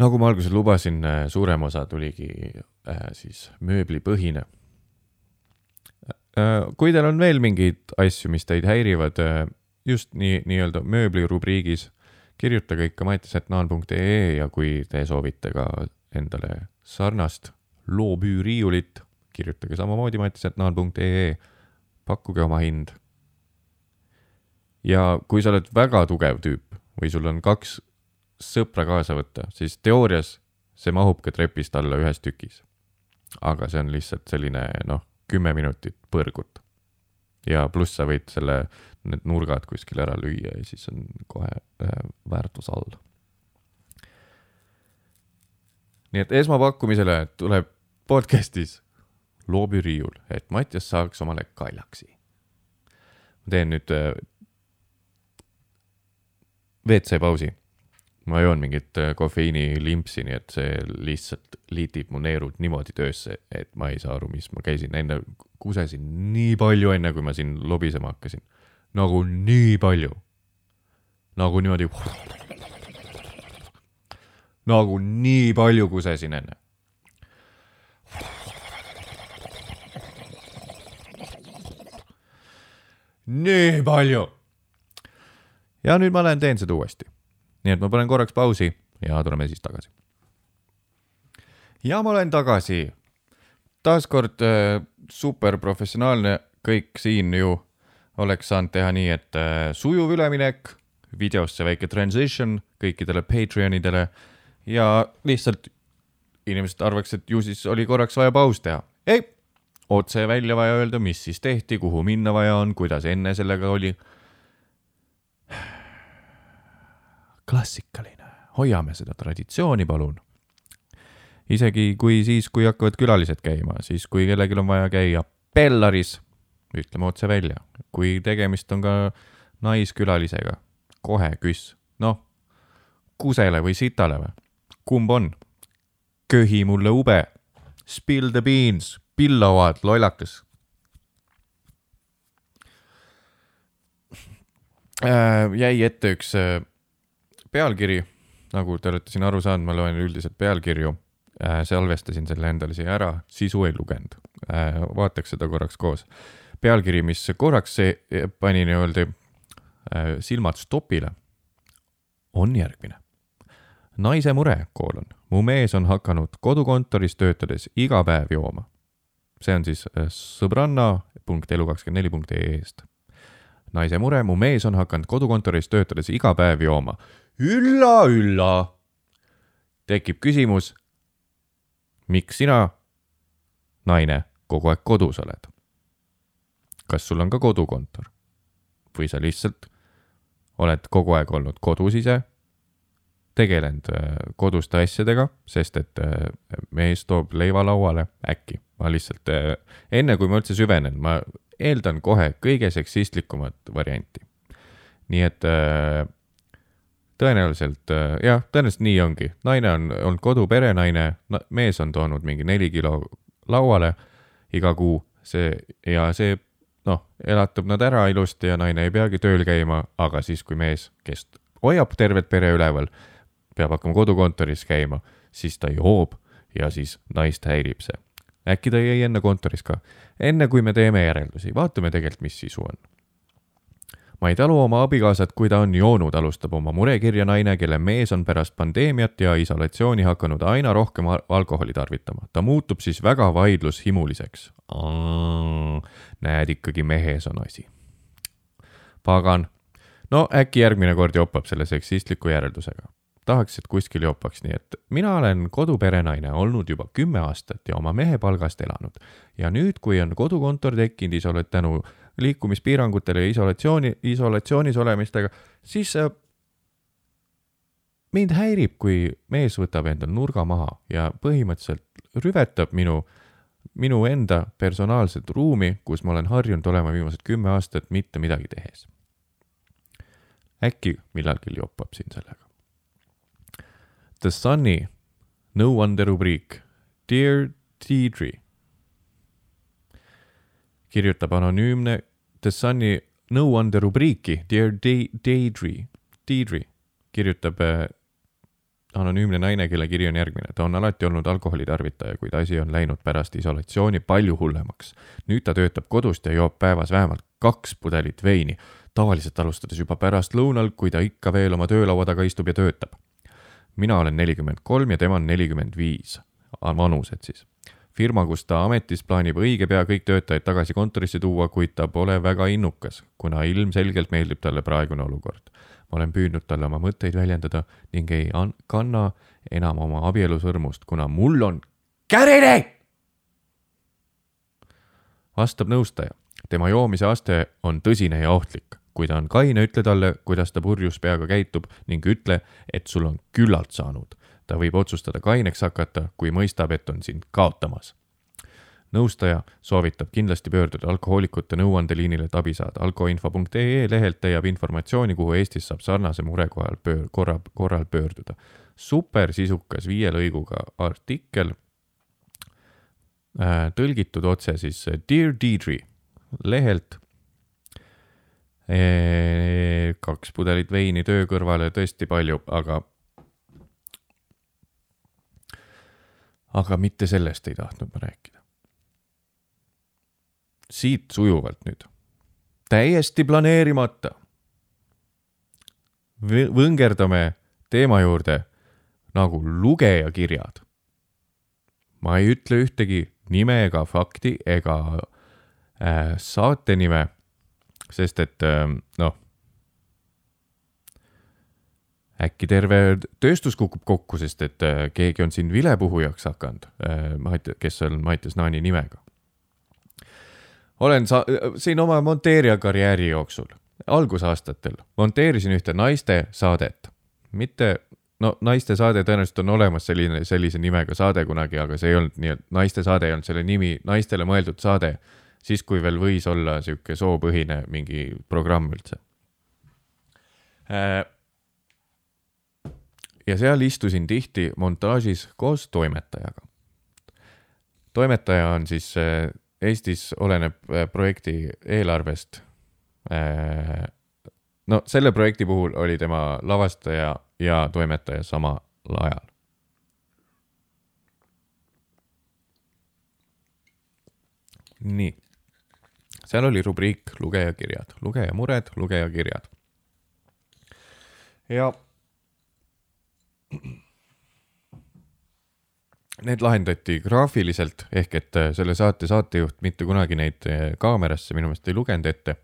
nagu ma alguses lubasin, äh, suurem osa tuligi äh, siis mööblipõhine. Äh, kui teil on veel mingeid asju, mis teid häirivad just nii, nii-öelda mööbli rubriigis, kirjutage ikka mattisetnaan.ee ja kui te soovite ka endale sarnast loopüüriiulit, kirjutage samamoodi mattisetnaan.ee, pakkuge oma hind. ja kui sa oled väga tugev tüüp või sul on kaks sõpra kaasa võtta, siis teoorias see mahub ka trepist alla ühes tükis. aga see on lihtsalt selline noh, kümme minutit põrgut. ja pluss sa võid selle need nurgad kuskil ära lüüa ja siis on kohe äh, väärtus all. nii et esmapakkumisele tuleb podcast'is loobiriiul, et Mattias saaks omale kaljaksi. ma teen nüüd äh, WC pausi. ma joon mingit äh, kofeiinilimpsi, nii et see lihtsalt liitib mu neerud niimoodi töösse, et ma ei saa aru, mis ma käisin enne, kusesin nii palju, enne kui ma siin lobisema hakkasin. nagu nii palju. nagu niimoodi. (laughs) nagu nii palju kusesin enne nii palju. ja nüüd ma lähen teen seda uuesti. nii et ma panen korraks pausi ja tuleme siis tagasi. ja ma olen tagasi. taaskord äh, super professionaalne, kõik siin ju oleks saanud teha nii, et äh, sujuv üleminek, videosse väike transition kõikidele Patreonidele ja lihtsalt inimesed arvaks, et ju siis oli korraks vaja paus teha. ei otse välja vaja öelda, mis siis tehti, kuhu minna vaja on, kuidas enne sellega oli. klassikaline, hoiame seda traditsiooni, palun. isegi kui siis, kui hakkavad külalised käima, siis kui kellelgi on vaja käia Bellaris, ütleme otse välja, kui tegemist on ka naiskülalisega, kohe küss, noh, kusele või sitale või, kumb on? köhi mulle ube, spill the beans pillavad, lollakas äh,. jäi ette üks äh, pealkiri, nagu te olete siin aru saanud, ma loen üldiselt pealkirju äh,. salvestasin selle endale siia ära, sisu ei lugenud äh,. vaataks seda korraks koos. pealkiri, mis korraks pani nii-öelda äh, silmad stopile, on järgmine naise mure, koolon. mu mees on hakanud kodukontoris töötades iga päev jooma see on siis äh, sõbranna.elu24.ee-st. naise mure, mu mees on hakanud kodukontoris töötades iga päev jooma. ülla, ülla. tekib küsimus, miks sina, naine, kogu aeg kodus oled? kas sul on ka kodukontor? või sa lihtsalt oled kogu aeg olnud kodus ise tegelenud äh, koduste asjadega, sest et äh, mees toob leiva lauale, äkki. ma lihtsalt, äh, enne kui ma üldse süvenen, ma eeldan kohe kõige seksistlikumat varianti. nii et tõenäoliselt jah, tõenäoliselt nii ongi, naine on olnud kodu perenaine, mees on toonud mingi neli kilo lauale iga kuu, see ja see noh, elatab nad ära ilusti ja naine ei peagi tööl käima, aga siis, kui mees, kes hoiab tervet pere üleval peab hakkama kodukontoris käima, siis ta joob ja siis naist häirib see. äkki ta jäi enne kontoris ka. enne kui me teeme järeldusi, vaatame tegelikult, mis sisu on. ma ei talu oma abikaasat, kui ta on joonud, alustab oma murekirja naine, kelle mees on pärast pandeemiat ja isolatsiooni hakanud aina rohkem alkoholi tarvitama. ta muutub siis väga vaidlushimuliseks. näed, ikkagi mehes on asi. pagan no äkki järgmine kord jopab selle seksistliku järeldusega tahaks, et kuskil jopaks, nii et mina olen koduperenaine olnud juba kümme aastat ja oma mehe palgast elanud. ja nüüd, kui on kodukontor tekkinud isolat-, tänu liikumispiirangutele ja isolatsiooni, isolatsioonis olemistega, siis äh, mind häirib, kui mees võtab endal nurga maha ja põhimõtteliselt rüvetab minu, minu enda personaalset ruumi, kus ma olen harjunud olema viimased kümme aastat mitte midagi tehes. äkki millalgi jopab siin sellega. The Sunny, No Wonder rubriik. Dear Deidre. kirjutab anonüümne The Sunny No Wonder rubriiki, Dear De-, Deidre, Deidre kirjutab äh, anonüümne naine, kelle kiri on järgmine. ta on alati olnud alkoholitarvitaja, kuid asi on läinud pärast isolatsiooni palju hullemaks. nüüd ta töötab kodust ja joob päevas vähemalt kaks pudelit veini, tavaliselt alustades juba pärastlõunal, kui ta ikka veel oma töölaua taga istub ja töötab mina olen nelikümmend kolm ja tema on nelikümmend viis, vanused siis. firma, kus ta ametis, plaanib õige pea kõik töötajad tagasi kontorisse tuua, kuid ta pole väga innukas, kuna ilmselgelt meeldib talle praegune olukord. ma olen püüdnud talle oma mõtteid väljendada ning ei kanna enam oma abielusõrmust, kuna mul on kärine! vastab nõustaja tema joomise aste on tõsine ja ohtlik. Kui ta on kaine, ütle talle, kuidas ta purjus peaga käitub ning ütle, et sul on küllalt saanud. ta võib otsustada kaineks hakata, kui mõistab, et on sind kaotamas nõustaja soovitab kindlasti pöörduda alkohoolikute nõuandeliinile, et abi saada. alkoinfo.ee lehelt leiab informatsiooni, kuhu Eestis saab sarnase mure korral pöör-, korra, korral pöörduda. super sisukas viie lõiguga artikkel äh,, tõlgitud otse siis Dear Deidre lehelt. Kaks pudelit veini töö kõrvale, tõesti palju, aga aga mitte sellest ei tahtnud ma rääkida siit sujuvalt nüüd. täiesti planeerimata. võngerdame teema juurde nagu lugejakirjad. ma ei ütle ühtegi nime ega fakti ega äh, saate nime, sest et äh, noh, äkki terve tööstus kukub kokku, sest et äh, keegi on siin vilepuhujaks hakanud äh,, kes on Mattias Naani nimega. Olen sa-, siin oma monteerija karjääri jooksul, algusaastatel monteerisin ühte naiste saadet, mitte no naiste saade tõenäoliselt on olemas selline, sellise nimega saade kunagi, aga see ei olnud nii, et naiste saade ei olnud selle nimi, naistele mõeldud saade, siis kui veel võis olla sihuke soopõhine mingi programm üldse. Äh, ja seal istusin tihti montaažis koos toimetajaga. toimetaja on siis äh, Eestis oleneb äh, projekti eelarvest. No selle projekti puhul oli tema lavastaja ja toimetaja samal ajal. nii, seal oli rubriik lugejakirjad, lugeja mured, lugejakirjad. ja need lahendati graafiliselt, ehk et äh, selle saate saatejuht mitte kunagi neid äh, kaamerasse minu meelest ei lugenud ette.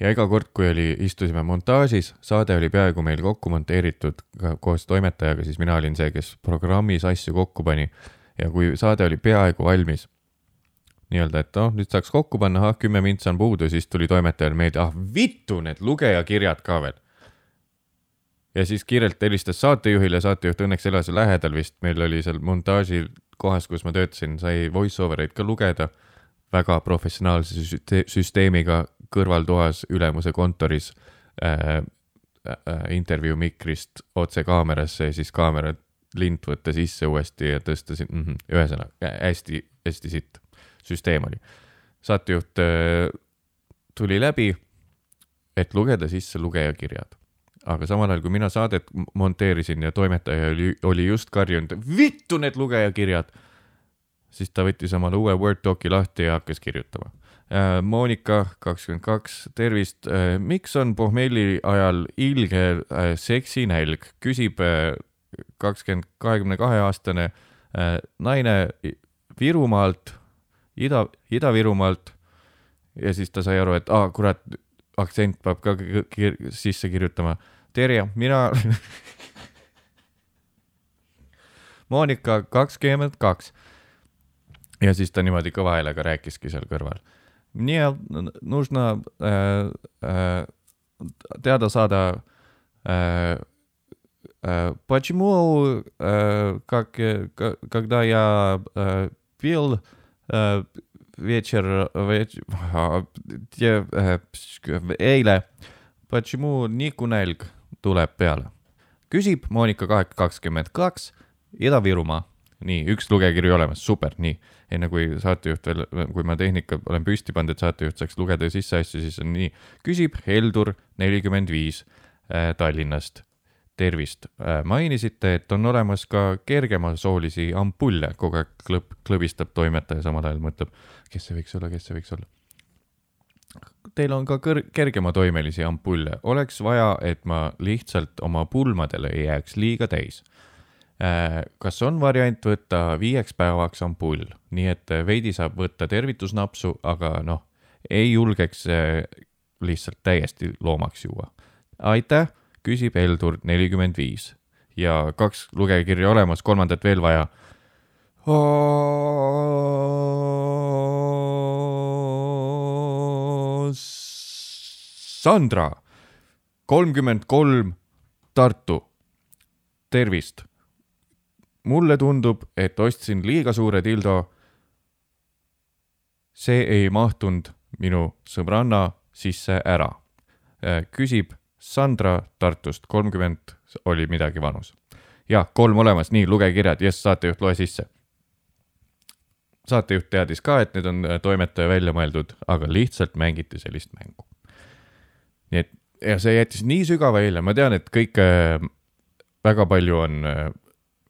ja iga kord, kui oli, istusime montaažis, saade oli peaaegu meil kokku monteeritud koos toimetajaga, siis mina olin see, kes programmis asju kokku pani. ja kui saade oli peaaegu valmis, nii-öelda, et noh, nüüd saaks kokku panna, ahah, kümme mintsa on puudu, siis tuli toimetajal meelde, ah vittu, need lugejakirjad ka veel ja siis kiirelt helistas saatejuhile, saatejuht õnneks elas lähedal vist, meil oli seal montaaži kohas, kus ma töötasin, sai voice over eid ka lugeda. väga professionaalse süsteemiga kõrvaltoas ülemuse kontoris äh, äh, intervjuu mikrist otse kaamerasse ja siis kaamera lint võtta sisse uuesti ja tõsta siin mm, -hmm, ühesõnaga hästi, hästi sitt süsteem oli. saatejuht äh, tuli läbi, et lugeda sisse lugejakirjad aga samal ajal, kui mina saadet monteerisin ja toimetaja oli, oli just karjunud, vittu need lugejakirjad, siis ta võttis omale uue Word doci lahti ja hakkas kirjutama. Äh, Monika, kakskümmend kaks, tervist. Äh, miks on pohmelli ajal ilge seksinälg, küsib kakskümmend, kahekümne kahe aastane naine Virumaalt, Ida, Ida-Virumaalt. ja siis ta sai aru, et aa, kurat, aktsent peab ka kir sisse kirjutama. Terje, mina (laughs) Monika kakskümmend kaks. ja siis ta niimoodi kõva häälega rääkiski seal kõrval. nii, нужно äh, äh, teada saada äh, äh, почему э, как, когда я э, пил э, вечер, веч... Te, eile, почему Nikunälg tuleb peale? küsib Monika kaheksa kakskümmend kaks, Ida-Virumaa. nii, üks lugejakiri olemas, super, nii. enne kui saatejuht veel, kui ma tehnika olen püsti pannud, et saatejuht saaks lugeda sisse asju, siis on nii. küsib Heldur nelikümmend viis äh, Tallinnast tervist. Äh, mainisite, et on olemas ka kergemasoolisi ampulle, kogu aeg klõb, klõbistab toimetaja, samal ajal mõtleb, kes see võiks olla, kes see võiks olla. Teil on ka kõr-, kergematoimelisi ampulle, oleks vaja, et ma lihtsalt oma pulmadele ei jääks liiga täis. Äh, kas on variant võtta viieks päevaks ampull, nii et veidi saab võtta tervitusnapsu, aga noh, ei julgeks lihtsalt täiesti loomaks juua. aitäh küsib Heldur nelikümmend viis ja kaks lugejakirja olemas, kolmandat veel vaja. Sandra, kolmkümmend kolm, Tartu. tervist. mulle tundub, et ostsin liiga suure dildo. see ei mahtunud minu sõbranna sisse ära. küsib Sandra Tartust, kolmkümmend oli midagi vanus. jah, kolm olemas, nii, luge kirjad, jess, saatejuht, loe sisse saatejuht teadis ka, et need on äh, toimetaja välja mõeldud, aga lihtsalt mängiti sellist mängu. nii et ja see jättis nii sügava eelne, ma tean, et kõik äh,, väga palju on äh,,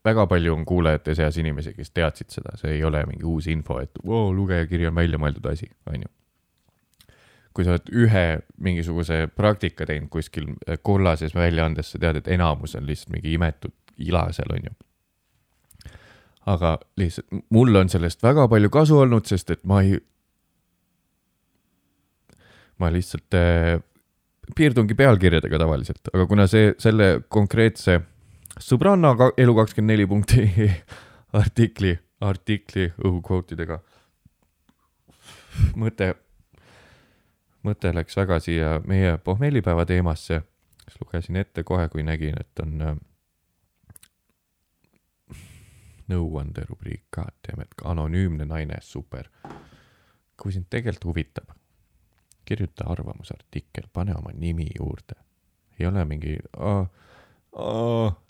väga palju on kuulajate seas inimesi, kes teadsid seda, see ei ole mingi uus info, et oo, lugejakiri on välja mõeldud asi, on ju. Kui sa oled ühe mingisuguse praktika teinud kuskil äh, kollases väljaandes, sa tead, et enamus on lihtsalt mingi imetud ila seal, on ju aga lihtsalt mul on sellest väga palju kasu olnud, sest et ma ei, ma lihtsalt äh, piirdungi pealkirjadega tavaliselt, aga kuna see, selle konkreetse sõbranna elu kakskümmend neli punkti (laughs) artikli, artikli õhukvootidega mõte, mõte läks väga siia meie pohmellipäeva teemasse, siis lugesin ette kohe, kui nägin, et on äh, nõuanderubriik, goddammit, anonüümne naine, super. kui sind tegelikult huvitab, kirjuta arvamusartikkel, pane oma nimi juurde. ei ole mingi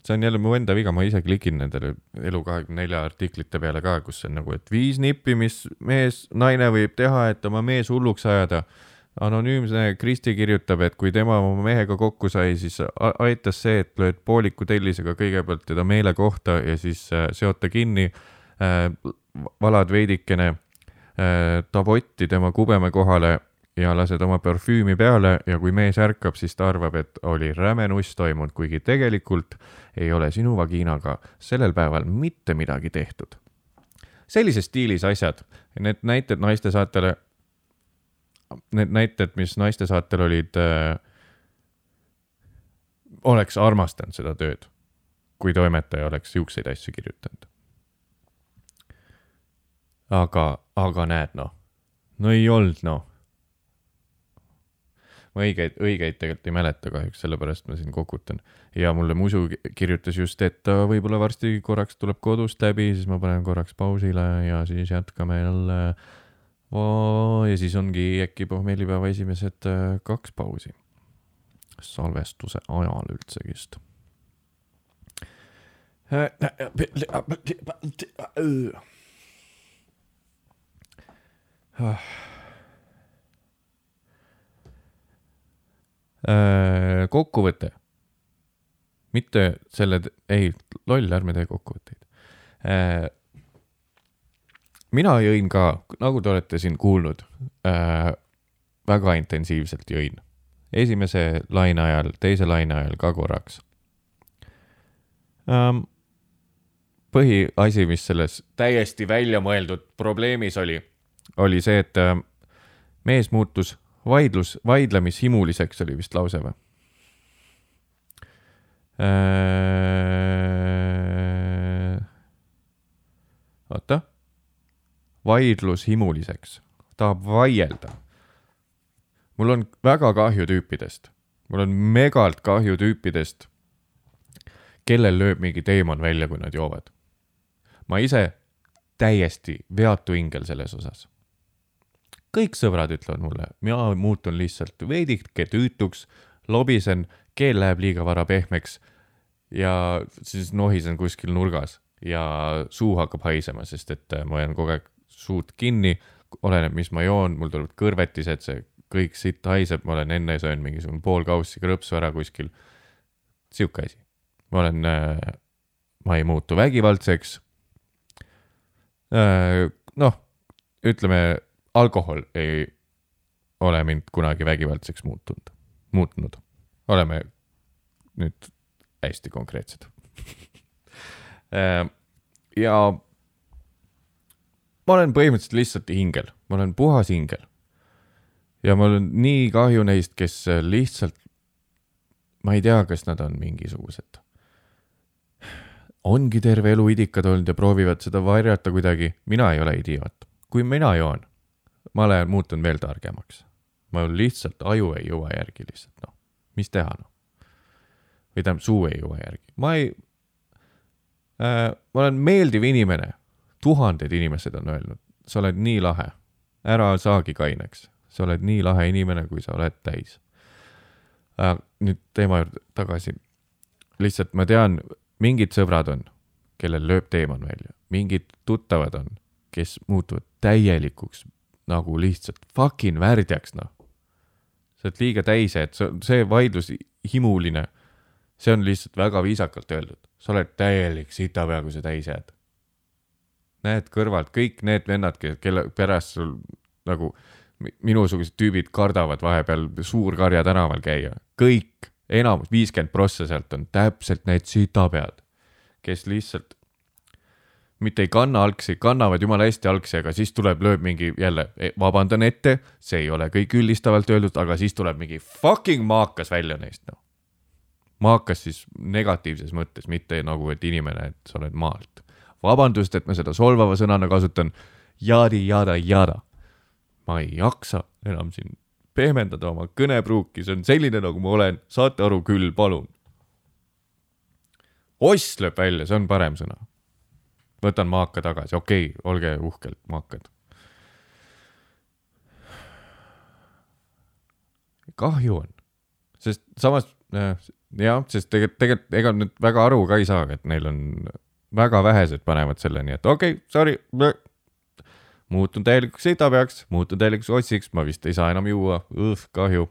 see on jälle mu enda viga, ma ise klikin nendele Elu24 artiklite peale ka, kus on nagu, et viis nippi, mis mees, naine võib teha, et oma mees hulluks ajada anonüümne Kristi kirjutab, et kui tema oma mehega kokku sai, siis aitas see, et lööd pooliku tellisega kõigepealt teda meele kohta ja siis äh, seod ta kinni äh,, valad veidikene äh, tabotti tema kubeme kohale ja lased oma parfüümi peale ja kui mees ärkab, siis ta arvab, et oli räme nuss toimunud, kuigi tegelikult ei ole sinu vagiinaga sellel päeval mitte midagi tehtud. sellises stiilis asjad, need näited naiste saatele need näited, mis naiste saatel olid äh,, oleks armastanud seda tööd, kui toimetaja oleks siukseid asju kirjutanud. aga, aga näed noh, no ei olnud noh. ma õigeid, õigeid tegelikult ei mäleta kahjuks, sellepärast ma siin kokutan. ja mulle Musu kirjutas just, et ta võib-olla varsti korraks tuleb kodust läbi, siis ma panen korraks pausile ja siis jätkame jälle äh. Ja siis ongi äkki pohmellipäeva esimesed äh, kaks pausi. Salvestuse ajal üldsegist. kokkuvõte, mitte selle, ei, loll, ärme tee kokkuvõtteid. Äh, mina jõin ka, nagu te olete siin kuulnud äh,, väga intensiivselt jõin. esimese laine ajal, teise laine ajal ka korraks ähm,. põhiasi, mis selles täiesti väljamõeldud probleemis oli, oli see, et äh, mees muutus vaidlus, vaidlemishimuliseks oli vist lause või äh,? oota vaidlushimuliseks, tahab vaielda. mul on väga kahju tüüpidest, mul on megalt kahju tüüpidest, kellel lööb mingi teemant välja, kui nad joovad. ma ise täiesti veatu ingel selles osas. kõik sõbrad ütlevad mulle, mina muutun lihtsalt veidike tüütuks, lobisen, keel läheb liiga vara pehmeks ja siis nohisen kuskil nurgas ja suu hakkab haisema, sest et ma hoian kogu aeg suud kinni, oleneb, mis ma joon, mul tulevad kõrvetised, see kõik sitt haiseb, ma olen enne söönud mingisugune pool kaussi krõpsu ära kuskil. sihuke asi. ma olen äh,, ma ei muutu vägivaldseks äh,. noh, ütleme, alkohol ei ole mind kunagi vägivaldseks muutunud, muutnud. oleme nüüd hästi konkreetsed (laughs) äh, ja ma olen põhimõtteliselt lihtsalt hingel, ma olen puhas hingel. ja mul on nii kahju neist, kes lihtsalt, ma ei tea, kas nad on mingisugused, ongi terve elu idikad olnud ja proovivad seda varjata kuidagi, mina ei ole idioot. kui mina joon, ma olen muutunud veel targemaks. ma lihtsalt, aju ei jõua järgi lihtsalt, noh, mis teha, noh. või tähendab, suu ei jõua järgi, ma ei äh,, ma olen meeldiv inimene, tuhanded inimesed on öelnud, sa oled nii lahe, ära saagi kaineks, sa oled nii lahe inimene, kui sa oled täis äh,. nüüd teema juurde tagasi. lihtsalt ma tean, mingid sõbrad on, kellel lööb teeman välja, mingid tuttavad on, kes muutuvad täielikuks nagu lihtsalt fucking värdjaks, noh. sa oled liiga täis, et see vaidlus himuline, see on lihtsalt väga viisakalt öeldud. sa oled täielik sitapea, kui sa täis jääd. Näed kõrvalt kõik need vennad, kelle pärast sul nagu minusugused tüübid kardavad vahepeal Suur-Karja tänaval käia, kõik, enamus, viiskümmend prossa sealt on täpselt need sitapead, kes lihtsalt mitte ei kanna algsi, kannavad jumala hästi algsi, aga siis tuleb, lööb mingi jälle, e, vabandan ette, see ei ole kõik üldistavalt öeldud, aga siis tuleb mingi fucking maakas välja neist, noh. maakas siis negatiivses mõttes, mitte nagu, et inimene, et sa oled maalt. Vabandust, et ma seda solvava sõnana kasutan, yadi yada yada. ma ei jaksa enam siin pehmendada oma kõnepruuki, see on selline, nagu ma olen, saate aru küll, palun. oss lööb välja, see on parem sõna võtan maaka tagasi, okei okay,, olge uhkelt maakad. kahju on, sest samas jah, sest tegelikult, tegelikult ega nüüd väga aru ka ei saa, et neil on väga vähesed panevad selle, nii et okei okay,, sorry. muutun täielikuks sitapeaks, muutun täielikuks otsiks, ma vist ei saa enam juua, kahju.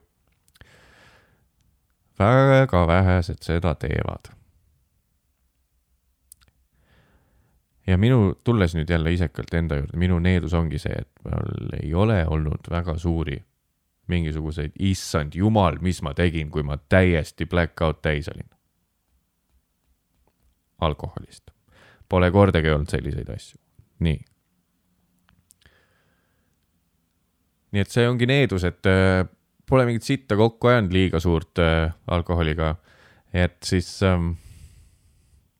väga vähesed seda teevad ja minu, tulles nüüd jälle isekalt enda juurde, minu needus ongi see, et mul ei ole olnud väga suuri mingisuguseid, issand jumal, mis ma tegin, kui ma täiesti black out täis olin. alkoholist. Pole kordagi olnud selliseid asju. nii. nii et see ongi needus, et äh, pole mingit sitta kokku ajanud liiga suurt äh, alkoholiga. et siis ähm,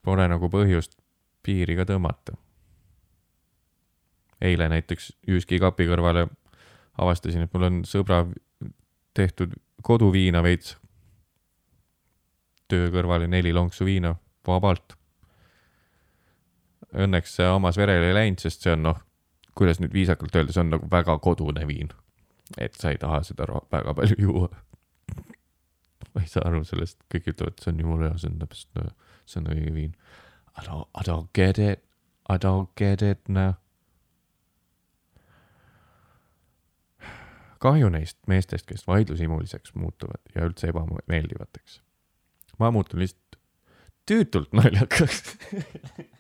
pole nagu põhjust piiri ka tõmmata. eile näiteks Jyski kapi kõrvale avastasin, et mul on sõbra tehtud koduviina veits. töö kõrvale neli lonksu viina vabalt. Õnneks hammas verele ei läinud, sest see on noh, kuidas nüüd viisakalt öelda, see on nagu väga kodune viin. et sa ei taha seda väga palju juua. (laughs) ma ei saa aru sellest, kõik ütlevad, see on jumala hea, see on täpselt, see on õige viin I don't, I don't get it. I don't get it, noh. kahju neist meestest, kes vaidlushimuliseks muutuvad ja üldse ebameeldivateks. ma muutun lihtsalt tüütult naljakaks (laughs)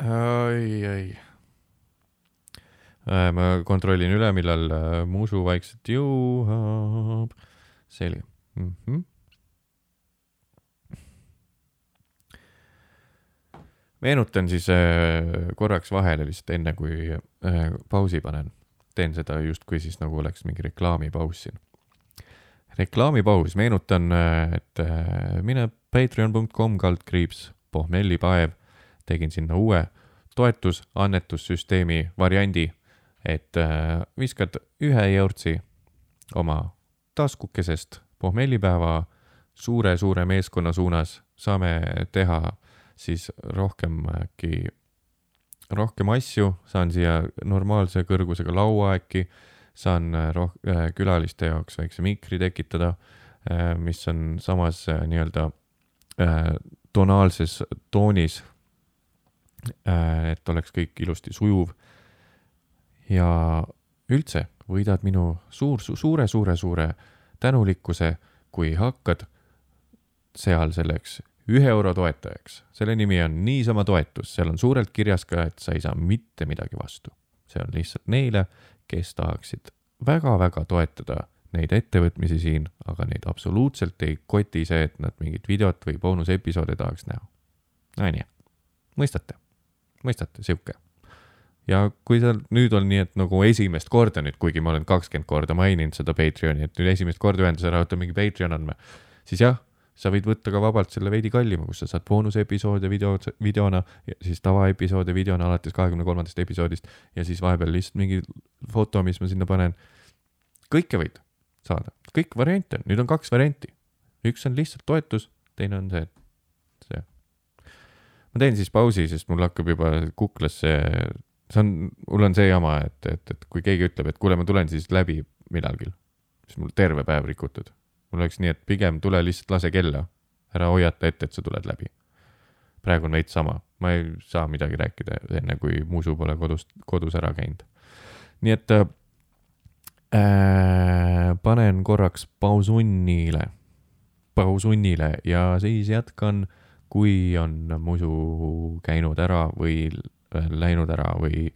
oi, oi. Äh, ma kontrollin üle, millal äh, Musu vaikselt jõuab. selge mm. -hmm. meenutan siis äh, korraks vahele lihtsalt enne, kui pausi panen. teen seda justkui siis nagu oleks mingi reklaamipaus siin. reklaamipaus, meenutan, et mine patreon.com kaldkriips pohmellipaev, tegin sinna uue toetus-annetussüsteemi variandi, et viskad ühe eurtsi oma taskukesest pohmellipäeva suure-suure meeskonna suunas, saame teha siis rohkem äkki, rohkem asju, saan siia normaalse kõrgusega laua äkki, saan äh, roh-, äh, külaliste jaoks väikse mikri tekitada, äh, mis on samas nii-öelda tonaalses toonis. Et oleks kõik ilusti sujuv. ja üldse võidad minu suur su,, suure-suure-suure tänulikkuse, kui hakkad seal selleks ühe euro toetajaks. selle nimi on niisama toetus, seal on suurelt kirjas ka, et sa ei saa mitte midagi vastu. see on lihtsalt neile, kes tahaksid väga-väga toetada neid ettevõtmisi siin, aga neid absoluutselt ei koti see, et nad mingit videot või boonusepisoode tahaks näha. onju, mõistate, mõistate, sihuke. ja kui seal nüüd on nii, et nagu esimest korda nüüd, kuigi ma olen kakskümmend korda maininud seda Patreoni, et nüüd esimest korda ühenduse ära võtta mingi Patreon andme, siis jah sa võid võtta ka vabalt selle veidi kallima, kus sa saad boonusepisoode video, videona, siis tavaepisoode videona alates kahekümne kolmandast episoodist ja siis vahepeal lihtsalt mingi foto, mis ma sinna panen. kõike võid saada, kõik variante on, nüüd on kaks varianti. üks on lihtsalt toetus, teine on see, see. Ma teen siis pausi, sest mul hakkab juba kuklasse, see on, mul on see jama, et, et, et kui keegi ütleb, et kuule, ma tulen siis läbi millalgi, siis mul terve päev rikutud mul oleks nii, et pigem tule lihtsalt lase kella, ära hoiata ette, et sa tuled läbi. praegu on veits sama, ma ei saa midagi rääkida enne, kui musu pole kodust, kodus ära käinud. nii et äh, panen korraks pausunnile, pausunnile ja siis jätkan, kui on musu käinud ära või läinud ära või,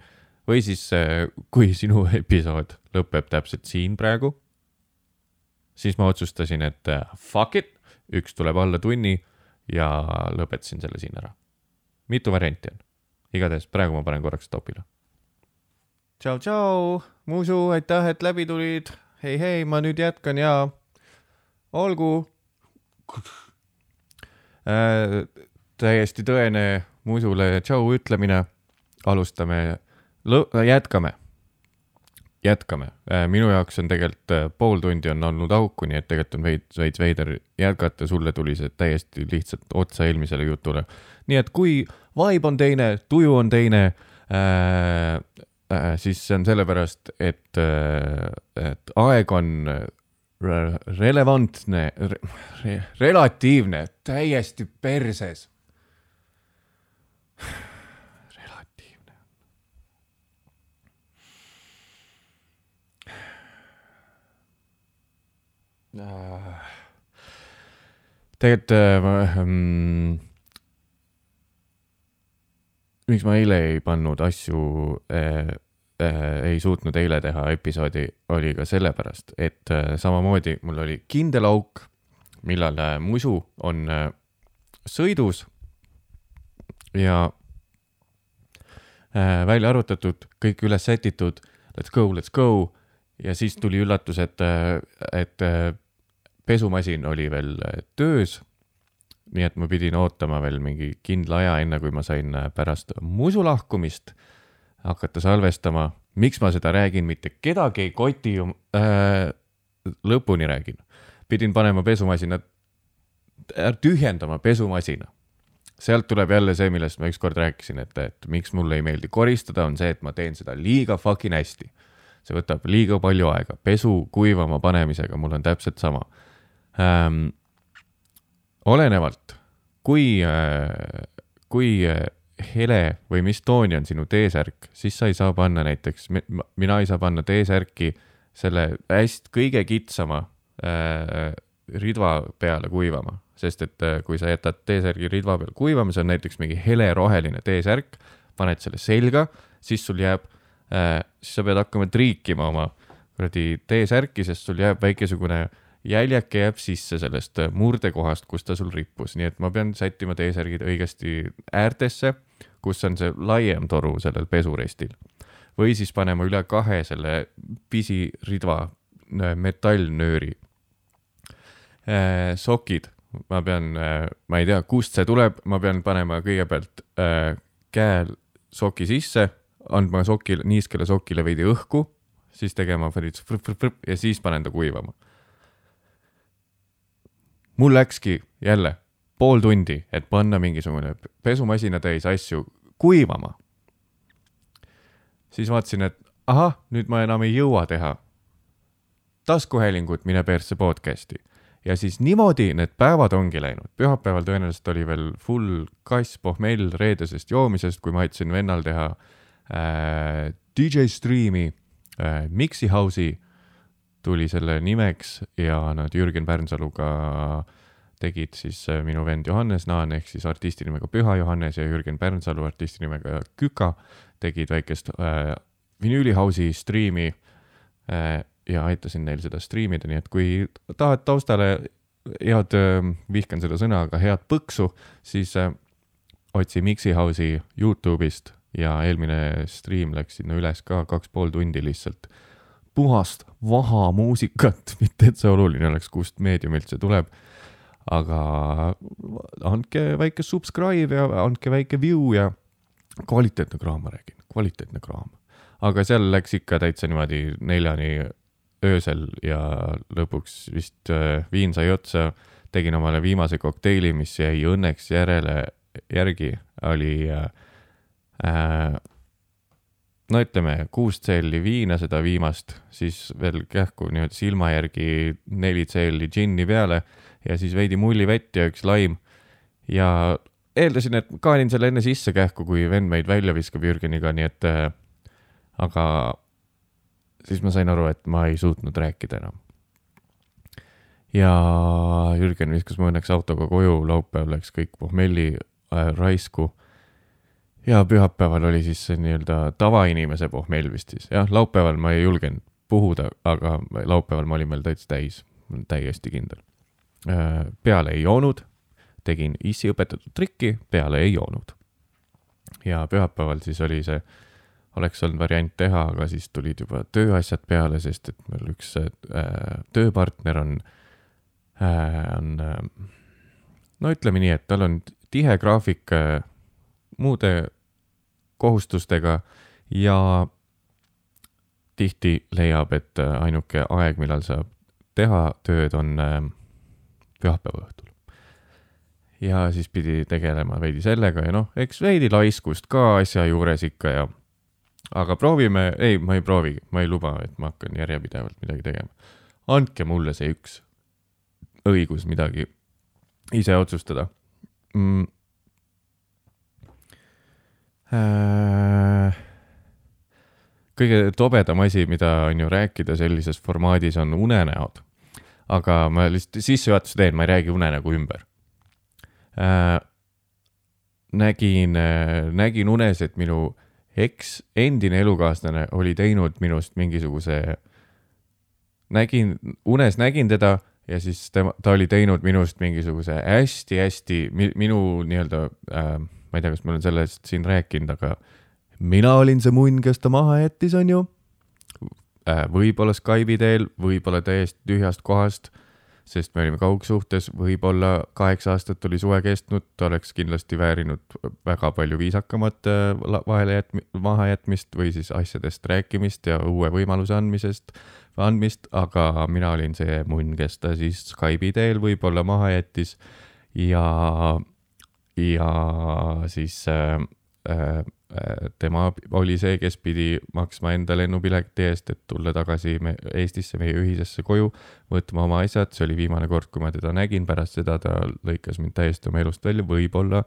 või siis äh, kui (laughs) sinu episood lõpeb täpselt siin praegu siis ma otsustasin, et äh, fuck it, üks tuleb alla tunni ja lõpetasin selle siin ära. mitu varianti on, igatahes praegu ma panen korraks stopile. tšau, tšau, Musu, aitäh, et läbi tulid. hei, hei, ma nüüd jätkan ja olgu äh,. täiesti tõene Musule tšau ütlemine. alustame, jätkame jätkame. Äh, minu jaoks on tegelikult äh, pool tundi on olnud auku, nii et tegelikult on veits, veits veider jätkata, sulle tuli see täiesti lihtsalt otsa eelmisele jutule. nii et kui vibe on teine, tuju on teine äh,, äh, siis see on sellepärast, et äh,, et aeg on relevantne re, relatiivne, täiesti perses. Äh, tegelikult äh, mm, miks ma eile ei pannud asju äh,, äh, ei suutnud eile teha episoodi, oli ka sellepärast, et äh, samamoodi mul oli kindel auk, millal äh, musu on äh, sõidus. Ja äh, välja arvutatud, kõik üles sätitud, let's go, let's go. Ja siis tuli üllatus, et, äh, et pesumasin oli veel äh, töös. nii et ma pidin ootama veel mingi kindla aja, enne kui ma sain äh, pärast musu lahkumist hakata salvestama. miks ma seda räägin, mitte kedagi ei koti äh,, lõpuni räägin. pidin panema pesumasina, äh, tühjendama pesumasina. sealt tuleb jälle see, millest ma ükskord rääkisin, et, et miks mulle ei meeldi koristada, on see, et ma teen seda liiga fucking hästi. see võtab liiga palju aega, pesu kuivama panemisega mul on täpselt sama ähm,. olenevalt, kui äh,, kui äh, hele või mis tooni on sinu T-särk, siis sa ei saa panna näiteks, mina ei saa panna T-särki selle hästi kõige kitsama äh, ridva peale kuivama, sest et äh, kui sa jätad T-särgi ridva peal kuivama, see on näiteks mingi heleroheline T-särk, paned selle selga, siis sul jääb äh,, siis sa pead hakkama triikima oma kuradi T-särki, sest sul jääb väikesugune äh, jäljeke jääb sisse sellest äh, murdekohast, kus ta sul rippus, nii et ma pean sättima T-särgid õigesti äärtesse, kus on see laiem toru sellel pesurestil. või siis panema üle kahe selle pisiridva äh, metallnööri. Äh, sokid, ma pean, ma ei tea, kust see tuleb, ma pean panema kõigepealt käe soki sisse, andma sokile, niiskele sokile veidi õhku, siis tegema ja siis panen ta kuivama mul läkski jälle pool tundi, et panna mingisugune pesumasina täis asju kuivama. siis vaatasin, et ahah, nüüd ma enam ei jõua teha taskuhäälingut Mine persse podcast'i. ja siis niimoodi need päevad ongi läinud. pühapäeval tõenäoliselt oli veel full kass pohmell reedesest joomisest, kui ma aitasin vennal teha äh, DJ striimi äh, Mixi House'i tuli selle nimeks ja nad Jürgen Pärnsaluga tegid siis äh, minu vend Johannes Naan ehk siis artisti nimega Püha Johannes ja Jürgen Pärnsalu artisti nimega Küka tegid väikest äh, vinüülihausi striimi äh, ja aitasin neil seda striimida, nii et kui tahad taustale head äh,, vihkan seda sõna, aga head põksu, siis äh, otsi Mixi House'i Youtube'ist ja eelmine stream läks sinna üles ka kaks pool tundi lihtsalt puhast vaha muusikat, (laughs) mitte et see oluline oleks, kust meediumilt see tuleb. aga andke väike subscribe ja andke väike view ja kvaliteetne kraam, ma räägin, kvaliteetne kraam. aga seal läks ikka täitsa niimoodi neljani öösel ja lõpuks vist äh, viin sai otsa, tegin omale viimase kokteili, mis jäi õnneks järele, järgi, oli äh, äh no ütleme, kuus tselli viina, seda viimast, siis veel kähku niimoodi silma järgi neli tselli džinni peale ja siis veidi mullivett ja üks laim. ja eeldasin, et kaalin selle enne sisse kähku, kui vend meid välja viskab Jürgeniga, nii et äh, aga siis ma sain aru, et ma ei suutnud rääkida enam. ja Jürgen viskas mu õnneks autoga koju, laupäev läks kõik pohmelli äh, raisku ja pühapäeval oli siis nii-öelda tavainimese pohmell vist siis, jah, laupäeval ma ei julgenud puhuda, aga laupäeval ma olin veel täitsa täis, täiesti kindel. Äh, peale ei joonud, tegin issi õpetatud trikki, peale ei joonud. ja pühapäeval siis oli see, oleks olnud variant teha, aga siis tulid juba tööasjad peale, sest et meil üks äh, tööpartner on äh,, on äh, no ütleme nii, et tal on tihe graafik äh, muude kohustustega ja tihti leiab, et äh, ainuke aeg, millal saab teha tööd, on äh, pühapäeva õhtul. ja siis pidi tegelema veidi sellega ja noh, eks veidi laiskust ka asja juures ikka ja aga proovime, ei, ma ei proovigi, ma ei luba, et ma hakkan järjepidevalt midagi tegema. andke mulle see üks õigus midagi ise otsustada mm kõige tobedam asi, mida on ju rääkida sellises formaadis, on unenäod. aga ma lihtsalt sissejuhatuse teen, ma ei räägi unenägu ümber äh,. nägin äh,, nägin unes, et minu eks, endine elukaaslane oli teinud minust mingisuguse, nägin, unes nägin teda ja siis tema, ta oli teinud minust mingisuguse hästi-hästi minu nii-öelda äh, ma ei tea, kas ma olen sellest siin rääkinud, aga mina olin see munn, kes ta maha jättis, on ju. Äh, võib-olla Skype'i teel, võib-olla täiesti tühjast kohast, sest me olime kaugsuhtes, võib-olla kaheksa aastat oli suve kestnud, ta oleks kindlasti väärinud väga palju viisakamat äh, vahele jätmi-, mahajätmist või siis asjadest rääkimist ja uue võimaluse andmisest, andmist, aga mina olin see munn, kes ta siis Skype'i teel võib-olla maha jättis ja ja siis äh, äh, tema oli see, kes pidi maksma enda lennupileti eest, et tulla tagasi me Eestisse, meie ühisesse koju, võtma oma asjad, see oli viimane kord, kui ma teda nägin, pärast seda ta lõikas mind täiesti oma elust välja, võib-olla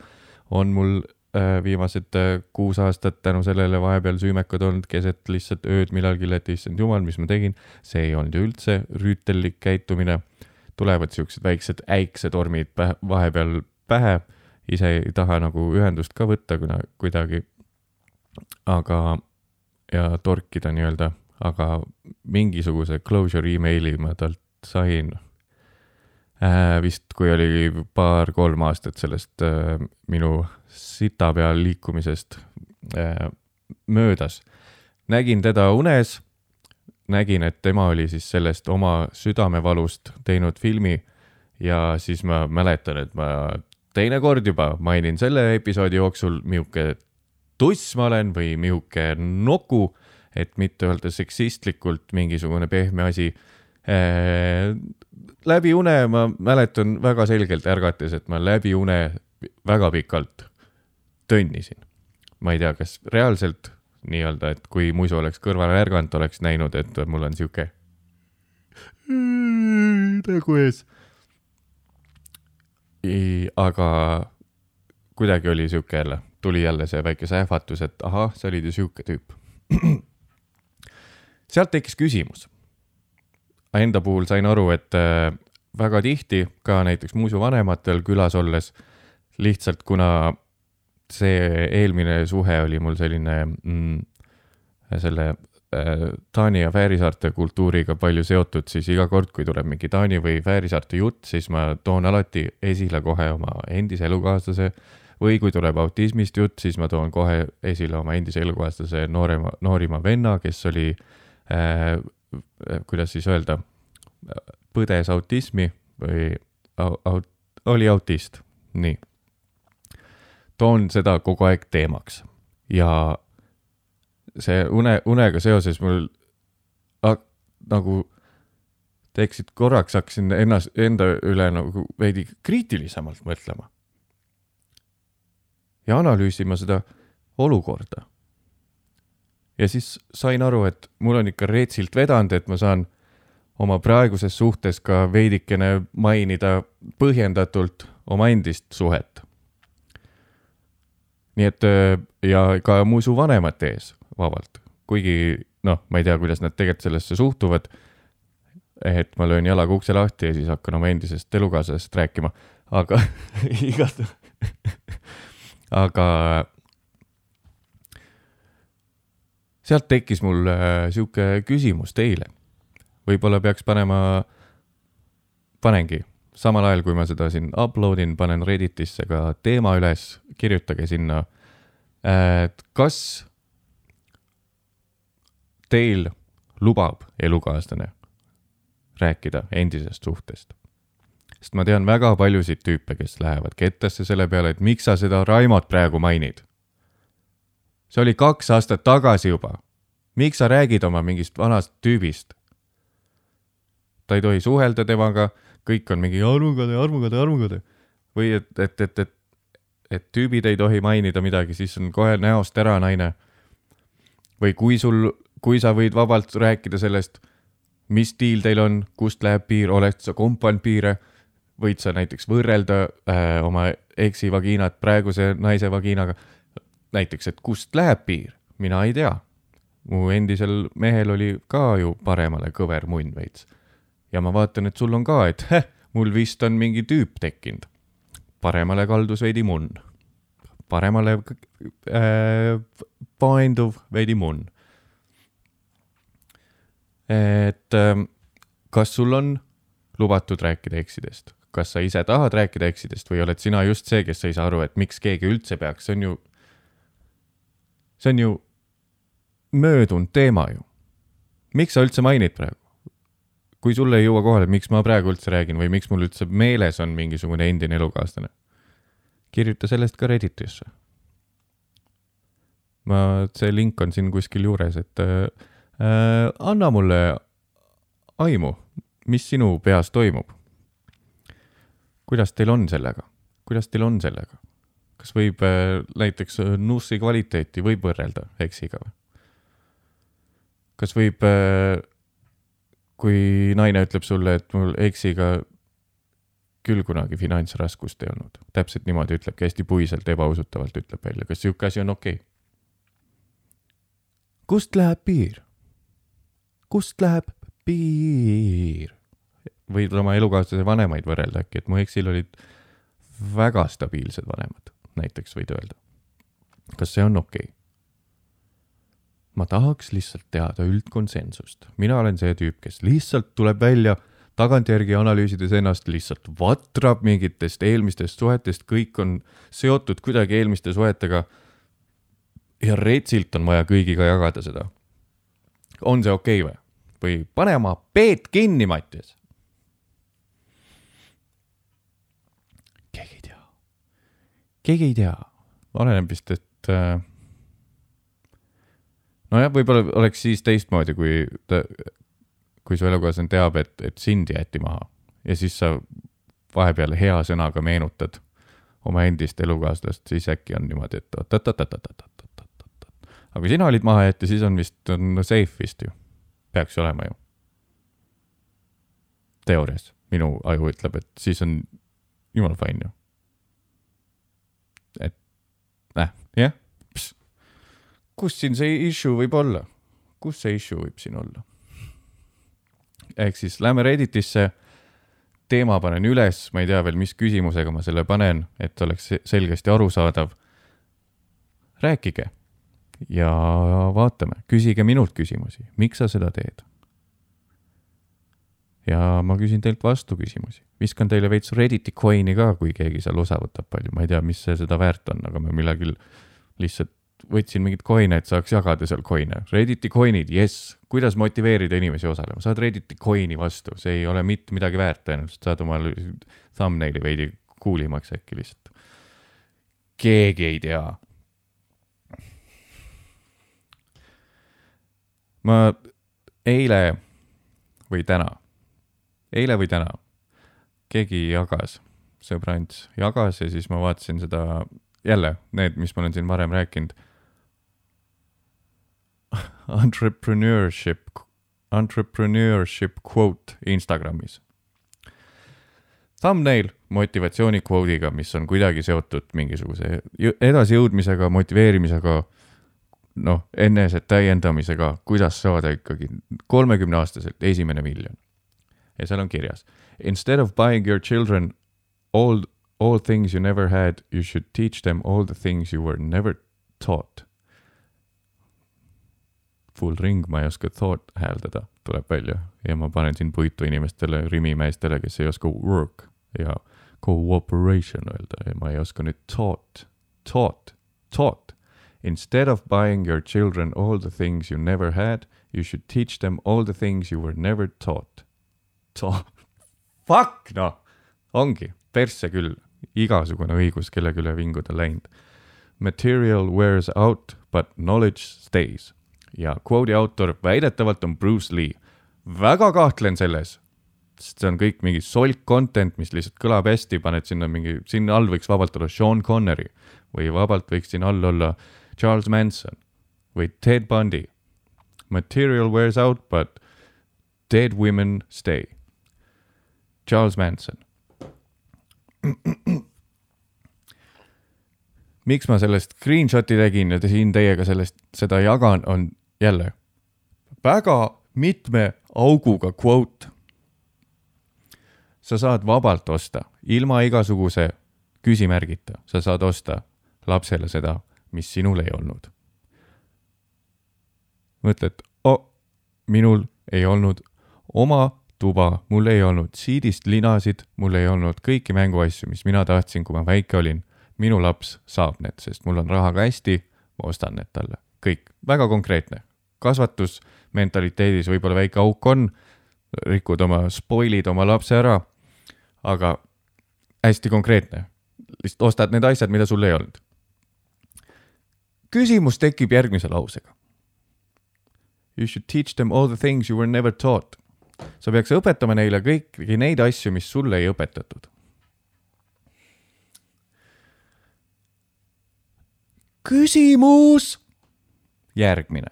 on mul äh, viimased äh, kuus aastat tänu sellele vahepeal süümekad olnud keset lihtsalt ööd millalgi, et issand jumal, mis ma tegin, see ei olnud ju üldse rüütellik käitumine, tulevad siuksed väiksed äiksetormid vahepeal pähe ise ei taha nagu ühendust ka võtta kuna kuidagi. aga, ja torkida nii-öelda, aga mingisuguse closure emaili ma talt sain äh,. vist, kui oli paar-kolm aastat sellest äh, minu sita peal liikumisest äh, möödas. nägin teda unes, nägin, et tema oli siis sellest oma südamevalust teinud filmi ja siis ma mäletan, et ma teine kord juba mainin selle episoodi jooksul, mihuke tuss ma olen või mihuke noku, et mitte öelda seksistlikult mingisugune pehme asi äh,. läbi une ma mäletan väga selgelt ärgates, et ma läbi une väga pikalt tönnisin. ma ei tea, kas reaalselt nii-öelda, et kui muisu oleks kõrval ärganud, oleks näinud, et mul on sihuke nägu ees aga kuidagi oli sihuke jälle, tuli jälle see väike sähvatus, et ahah, sa olid ju sihuke tüüp. (clears throat) sealt tekkis küsimus. Enda puhul sain aru, et äh, väga tihti ka näiteks muusevanematel külas olles lihtsalt kuna see eelmine suhe oli mul selline mm, selle Taani ja Fäärisaarte kultuuriga palju seotud, siis iga kord, kui tuleb mingi Taani või Fäärisaarte jutt, siis ma toon alati esile kohe oma endise elukaaslase. või kui tuleb autismist jutt, siis ma toon kohe esile oma endise elukaaslase noorema, noorima venna, kes oli äh,, kuidas siis öelda, põdes autismi või aut-, oli autist, nii. toon seda kogu aeg teemaks ja see une, unega seoses mul nagu teeksid korraks, hakkasin ennast, enda üle nagu veidi kriitilisemalt mõtlema. ja analüüsima seda olukorda. ja siis sain aru, et mul on ikka reetsilt vedanud, et ma saan oma praeguses suhtes ka veidikene mainida põhjendatult oma endist suhet. nii et ja ka mu su vanemate ees vabalt, kuigi noh, ma ei tea, kuidas nad tegelikult sellesse suhtuvad. et ma löön jalaga ukse lahti ja siis hakkan oma endisest elukaaslasest rääkima, aga (laughs) igatahes aga sealt tekkis mul äh, sihuke küsimus teile. võib-olla peaks panema, panengi samal ajal, kui ma seda siin upload in, panen Redditisse ka teema üles, kirjutage sinna. et kas teil lubab elukaaslane rääkida endisest suhtest. sest ma tean väga paljusid tüüpe, kes lähevad kettasse selle peale, et miks sa seda Raimot praegu mainid. see oli kaks aastat tagasi juba. miks sa räägid oma mingist vanast tüübist? ta ei tohi suhelda temaga, kõik on mingi armukade, armukade, armukade. või et, et, et, et, et tüübid ei tohi mainida midagi, siis on kohe näost ära naine. või kui sul kui sa võid vabalt rääkida sellest, mis stiil teil on, kust läheb piir, oled sa kompanud piire, võid sa näiteks võrrelda äh, oma eksi vagiinat praeguse naise vagiinaga. näiteks, et kust läheb piir, mina ei tea. mu endisel mehel oli ka ju paremale kõver munn veits. ja ma vaatan, et sul on ka, et heh, mul vist on mingi tüüp tekkinud. paremale kaldus veidi munn. paremale äh, painduv veidi munn et ähm, kas sul on lubatud rääkida eksidest, kas sa ise tahad rääkida eksidest või oled sina just see, kes ei saa aru, et miks keegi üldse peaks, see on ju, see on ju möödunud teema ju. miks sa üldse mainid praegu? kui sulle ei jõua kohale, miks ma praegu üldse räägin või miks mul üldse meeles on mingisugune endine elukaaslane, kirjuta sellest ka Redditisse. ma, see link on siin kuskil juures, et äh. Anna mulle aimu, mis sinu peas toimub. kuidas teil on sellega, kuidas teil on sellega? kas võib äh, näiteks äh, nussi kvaliteeti võib võrrelda eksiga või? kas võib äh,, kui naine ütleb sulle, et mul eksiga küll kunagi finantsraskust ei olnud, täpselt niimoodi ütlebki, hästi puiselt, ebausutavalt ütleb välja, kas sihuke asi on okei okay?? kust läheb piir? Kust läheb piir? võid oma elukaaslase vanemaid võrrelda äkki, et mu eksil olid väga stabiilsed vanemad, näiteks võid öelda. kas see on okei okay.? ma tahaks lihtsalt teada üldkonsensust, mina olen see tüüp, kes lihtsalt tuleb välja tagantjärgi analüüsides ennast lihtsalt vatrab mingitest eelmistest suhetest, kõik on seotud kuidagi eelmiste suhetega. ja retsilt on vaja kõigiga jagada seda on see okei okay või? või pane oma peet kinni, Mattias. keegi ei tea, keegi ei tea, oleneb vist, et äh, nojah, võib-olla oleks siis teistmoodi, kui ta, kui su elukaaslane teab, et, et sind jäeti maha ja siis sa vahepeal hea sõnaga meenutad oma endist elukaaslast, siis äkki on niimoodi, et oot-oot-oot-oot-oot-oot-oot. Aga kui sina olid maha jäetud, siis on vist, on safe vist ju peaks ju olema ju. teoorias, minu aju ütleb, et siis on jumala fine ju. et näh, jah, kus siin see issue võib olla, kus see issue võib siin olla? ehk siis lähme Redditisse, teema panen üles, ma ei tea veel, mis küsimusega ma selle panen, et oleks selgesti arusaadav. rääkige ja vaatame, küsige minult küsimusi, miks sa seda teed? ja ma küsin teilt vastu küsimusi, viskan teile veits Redditi coin'i ka, kui keegi seal osa võtab palju, ma ei tea, mis see seda väärt on, aga ma millalgi lihtsalt võtsin mingeid coin'e, et saaks jagada seal coin'e. Redditi coin'id, jess, kuidas motiveerida inimesi osalema, saad Redditi coin'i vastu, see ei ole mitte midagi väärt, tõenäoliselt saad omale thumbnail'i veidi kuulimaks äkki lihtsalt. keegi ei tea. Ma eile või täna, eile või täna, keegi jagas, sõbrants jagas ja siis ma vaatasin seda, jälle need, mis ma olen siin varem rääkinud. (laughs) Entrepreneurship, entrepreneurship quote Instagramis. Thumbnail motivatsiooni quote'iga, mis on kuidagi seotud mingisuguse edasijõudmisega, motiveerimisega noh, enese täiendamisega, kuidas saada ikkagi kolmekümne aastaselt esimene miljon. ja seal on kirjas. Instead of buying your children all, all things you never had, you should teach them all the things you were never taught. Full ring, ma ei oska thought hääldada, tuleb välja ja ma panen siin puitu inimestele, rimimeestele, kes ei oska work ja cooperation öelda ja ma ei oska nüüd taught, taught, taught Instead of buying your children all the things you never had, you should teach them all the things you were never taught. (laughs) Fuck noh, ongi, persse küll, igasugune õigus kellegi üle vinguda läinud. Material wears out, but knowledge stays. ja kvoodi autor väidetavalt on Bruce Lee. väga kahtlen selles, sest see on kõik mingi solk content, mis lihtsalt kõlab hästi, paned sinna mingi, sinna all võiks vabalt olla Sean Connery või vabalt võiks siin all olla äh, Charles Manson või Ted Bundy. Material wears out, but dead women stay. Charles Manson. (clears throat) miks ma sellest screenshot'i tegin ja siin teiega sellest, seda jagan, on jälle väga mitme auguga quote. sa saad vabalt osta, ilma igasuguse küsimärgita, sa saad osta lapsele seda mis sinul ei olnud. mõtled, oh, minul ei olnud oma tuba, mul ei olnud siidist linasid, mul ei olnud kõiki mänguasju, mis mina tahtsin, kui ma väike olin. minu laps saab need, sest mul on rahaga hästi, ma ostan need talle, kõik, väga konkreetne. kasvatusmentaliteedis võib-olla väike auk on, rikud oma, spoil'id oma lapse ära, aga hästi konkreetne. lihtsalt ostad need asjad, mida sul ei olnud küsimus tekib järgmise lausega. You should teach them all the things you were never taught. sa peaks õpetama neile kõiki neid asju, mis sulle ei õpetatud. küsimus järgmine.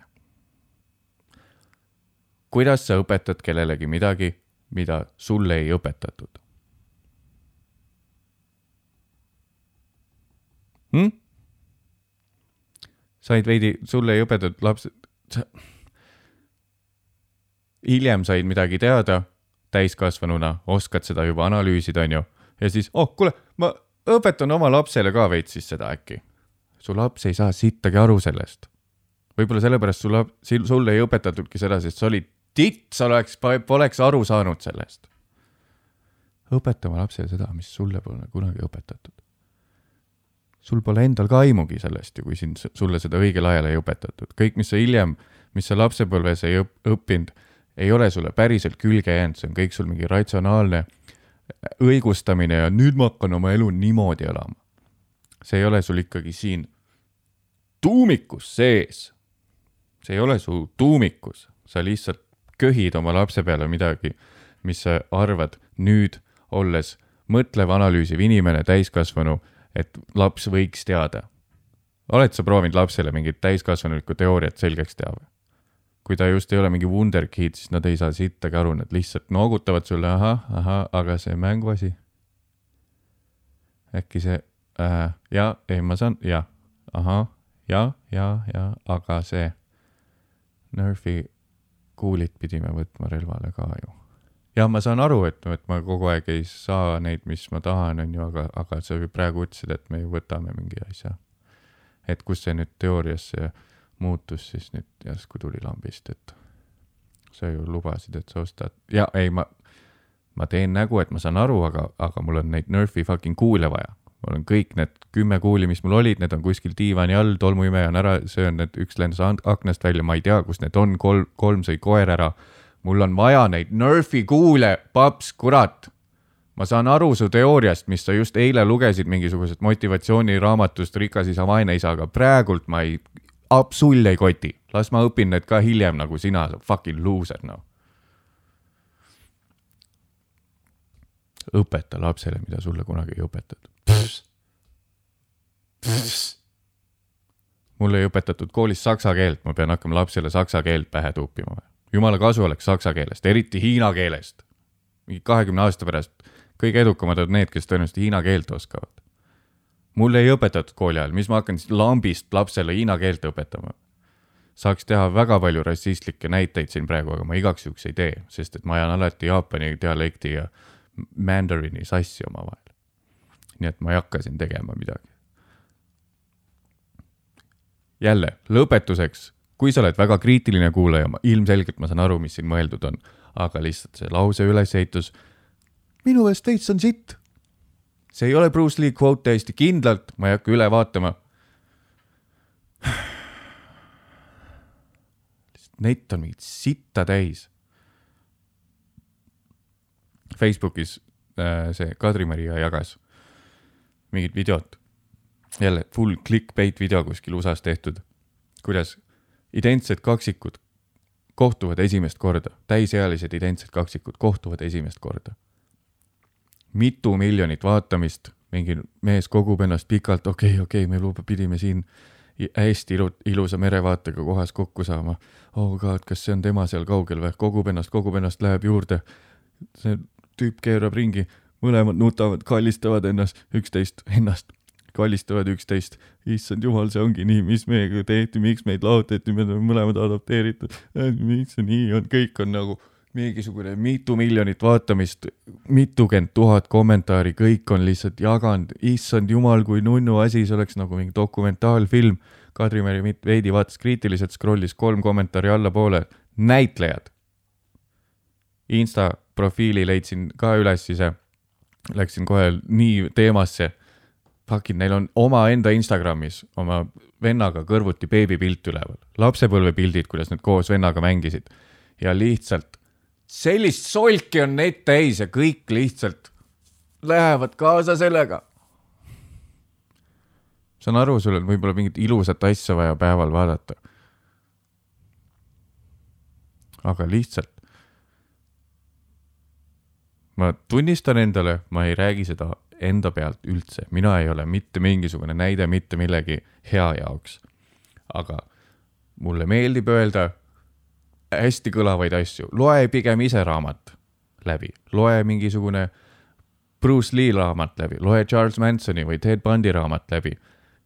kuidas sa õpetad kellelegi midagi, mida sulle ei õpetatud hm?? Said veidi, sulle ei õpetatud laps, sa hiljem said midagi teada täiskasvanuna, oskad seda juba analüüsida, onju. ja siis, oh, kuule, ma õpetan oma lapsele ka veits siis seda äkki. su laps ei saa sittagi aru sellest. võib-olla sellepärast su laps, sulle ei õpetatudki seda, sest sa olid titt, sa oleks, poleks aru saanud sellest. õpeta oma lapsele seda, mis sulle pole kunagi õpetatud sul pole endal ka aimugi sellest ju, kui sind, sulle seda õigel ajal ei õpetatud. kõik, mis sa hiljem, mis sa lapsepõlves ei õppinud, ei ole sulle päriselt külge jäänud, see on kõik sul mingi ratsionaalne õigustamine ja nüüd ma hakkan oma elu niimoodi elama. see ei ole sul ikkagi siin tuumikus sees. see ei ole su tuumikus, sa lihtsalt köhid oma lapse peale midagi, mis sa arvad nüüd, olles mõtlev, analüüsiv inimene, täiskasvanu et laps võiks teada. oled sa proovinud lapsele mingit täiskasvanulikku teooriat selgeks teha või? kui ta just ei ole mingi wunderkid, siis nad ei saa sittagi aru, nad lihtsalt noogutavad sulle ahah, ahah, aga see mänguasi. äkki see äh,, ja, ei, ma saan, jah, ahah, ja, ja, ja, aga see Nerfi kuulid pidime võtma relvale ka ju jah, ma saan aru, et, et ma kogu aeg ei saa neid, mis ma tahan, on ju, aga, aga sa praegu ütlesid, et me ju võtame mingi asja. et kus see nüüd teoorias see muutus siis nüüd järsku tuli lambist, et sa ju lubasid, et sa ostad, ja ei, ma, ma teen nägu, et ma saan aru, aga, aga mul on neid Nerfi fucking kuule vaja. mul on kõik need kümme kuuli, mis mul olid, need on kuskil diivani all, tolmuimeja on ära söönud, üks lendas aknast välja, ma ei tea, kus need on, kolm, kolm sõi koer ära mul on vaja neid Nerfi kuule, paps, kurat. ma saan aru su teooriast, mis sa just eile lugesid mingisugusest motivatsiooniraamatust Rikas isa, vaene isa, aga praegult ma ei, sul ei koti, las ma õpin need ka hiljem nagu sina, fucking loser, noh. õpeta lapsele, mida sulle kunagi ei õpetatud. mulle ei õpetatud koolis saksa keelt, ma pean hakkama lapsele saksa keelt pähe tuupima või? Jumala kasu oleks saksa keelest, eriti hiina keelest. mingi kahekümne aasta pärast kõige edukamad on need, kes tõenäoliselt hiina keelt oskavad. mulle ei õpetatud kooli ajal, mis ma hakkan siis lambist lapsele hiina keelt õpetama. saaks teha väga palju rassistlikke näiteid siin praegu, aga ma igaks juhuks ei tee, sest et ma ajan alati jaapani dialekti ja mandarini sassi omavahel. nii et ma ei hakka siin tegema midagi. jälle lõpetuseks kui sa oled väga kriitiline kuulaja, ilmselgelt ma saan aru, mis siin mõeldud on, aga lihtsalt see lause ülesehitus. minu meelest veits on sitt. see ei ole Bruce Lee kvoot täiesti kindlalt, ma ei hakka üle vaatama. net on mingit sitta täis. Facebookis äh, see Kadri-Maria jagas mingit videot, jälle full clickbait video kuskil USA-s tehtud, kuidas identsed kaksikud kohtuvad esimest korda, täisealised identsed kaksikud kohtuvad esimest korda. mitu miljonit vaatamist, mingi mees kogub ennast pikalt, okei okay,, okei okay,, me luba, pidime siin hästi ilu, ilusa merevaatega kohas kokku saama. oh god, kas see on tema seal kaugel või, kogub ennast, kogub ennast, läheb juurde. see tüüp keerab ringi, mõlemad nutavad, kallistavad ennast, üksteist, ennast kallistavad üksteist. issand jumal, see ongi nii, mis meiega tehti, miks meid lahutati, me oleme mõlemad adopteeritud. miks see nii on, kõik on nagu mingisugune mitu miljonit vaatamist, mitukümmend tuhat kommentaari, kõik on lihtsalt jaganud, issand jumal, kui nunnu asi, see oleks nagu mingi dokumentaalfilm. Kadri-Meri veidi vaatas kriitiliselt, scroll'is kolm kommentaari allapoole, näitlejad. Insta profiili leidsin ka üles ise, läksin kohe nii teemasse fucking, neil on omaenda Instagramis oma vennaga kõrvuti beebipilt üleval, lapsepõlvepildid, kuidas nad koos vennaga mängisid ja lihtsalt sellist solki on net täis ja kõik lihtsalt lähevad kaasa sellega. saan aru, sul on võib-olla mingit ilusat asja vaja päeval vaadata. aga lihtsalt. ma tunnistan endale, ma ei räägi seda enda pealt üldse, mina ei ole mitte mingisugune näide mitte millegi hea jaoks. aga mulle meeldib öelda hästi kõlavaid asju, loe pigem ise raamat läbi, loe mingisugune Bruce Lee raamat läbi, loe Charles Mansoni või Ted Bundy raamat läbi,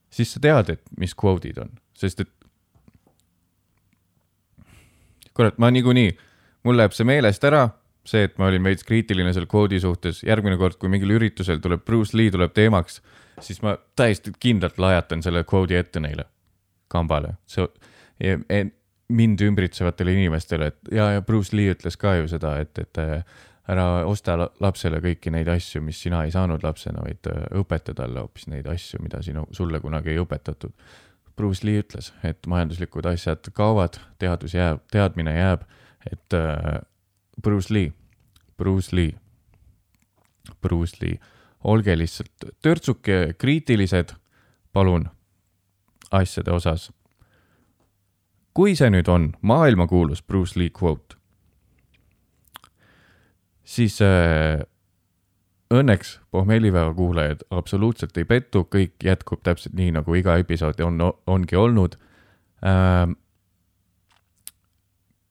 siis sa tead, et mis kvoodid on, sest et kurat, ma niikuinii, mul läheb see meelest ära see, et ma olin veits kriitiline seal kvoodi suhtes, järgmine kord, kui mingil üritusel tuleb Bruce Lee tuleb teemaks, siis ma täiesti kindlalt lajatan selle kvoodi ette neile, kambale. see, mind ümbritsevatele inimestele, et ja, ja Bruce Lee ütles ka ju seda, et, et äh, ära osta lapsele kõiki neid asju, mis sina ei saanud lapsena, vaid äh, õpeta talle hoopis neid asju, mida sinu, sulle kunagi ei õpetatud. Bruce Lee ütles, et majanduslikud asjad kaovad, teadus jääb, teadmine jääb, et äh, Bruce Lee, Bruce Lee, Bruce Lee, olge lihtsalt törtsuke kriitilised, palun, asjade osas. kui see nüüd on maailmakuulus Bruce Lee quote, siis äh, õnneks pohmellipäeva kuulajad absoluutselt ei pettu, kõik jätkub täpselt nii, nagu iga episood on, ongi olnud äh,.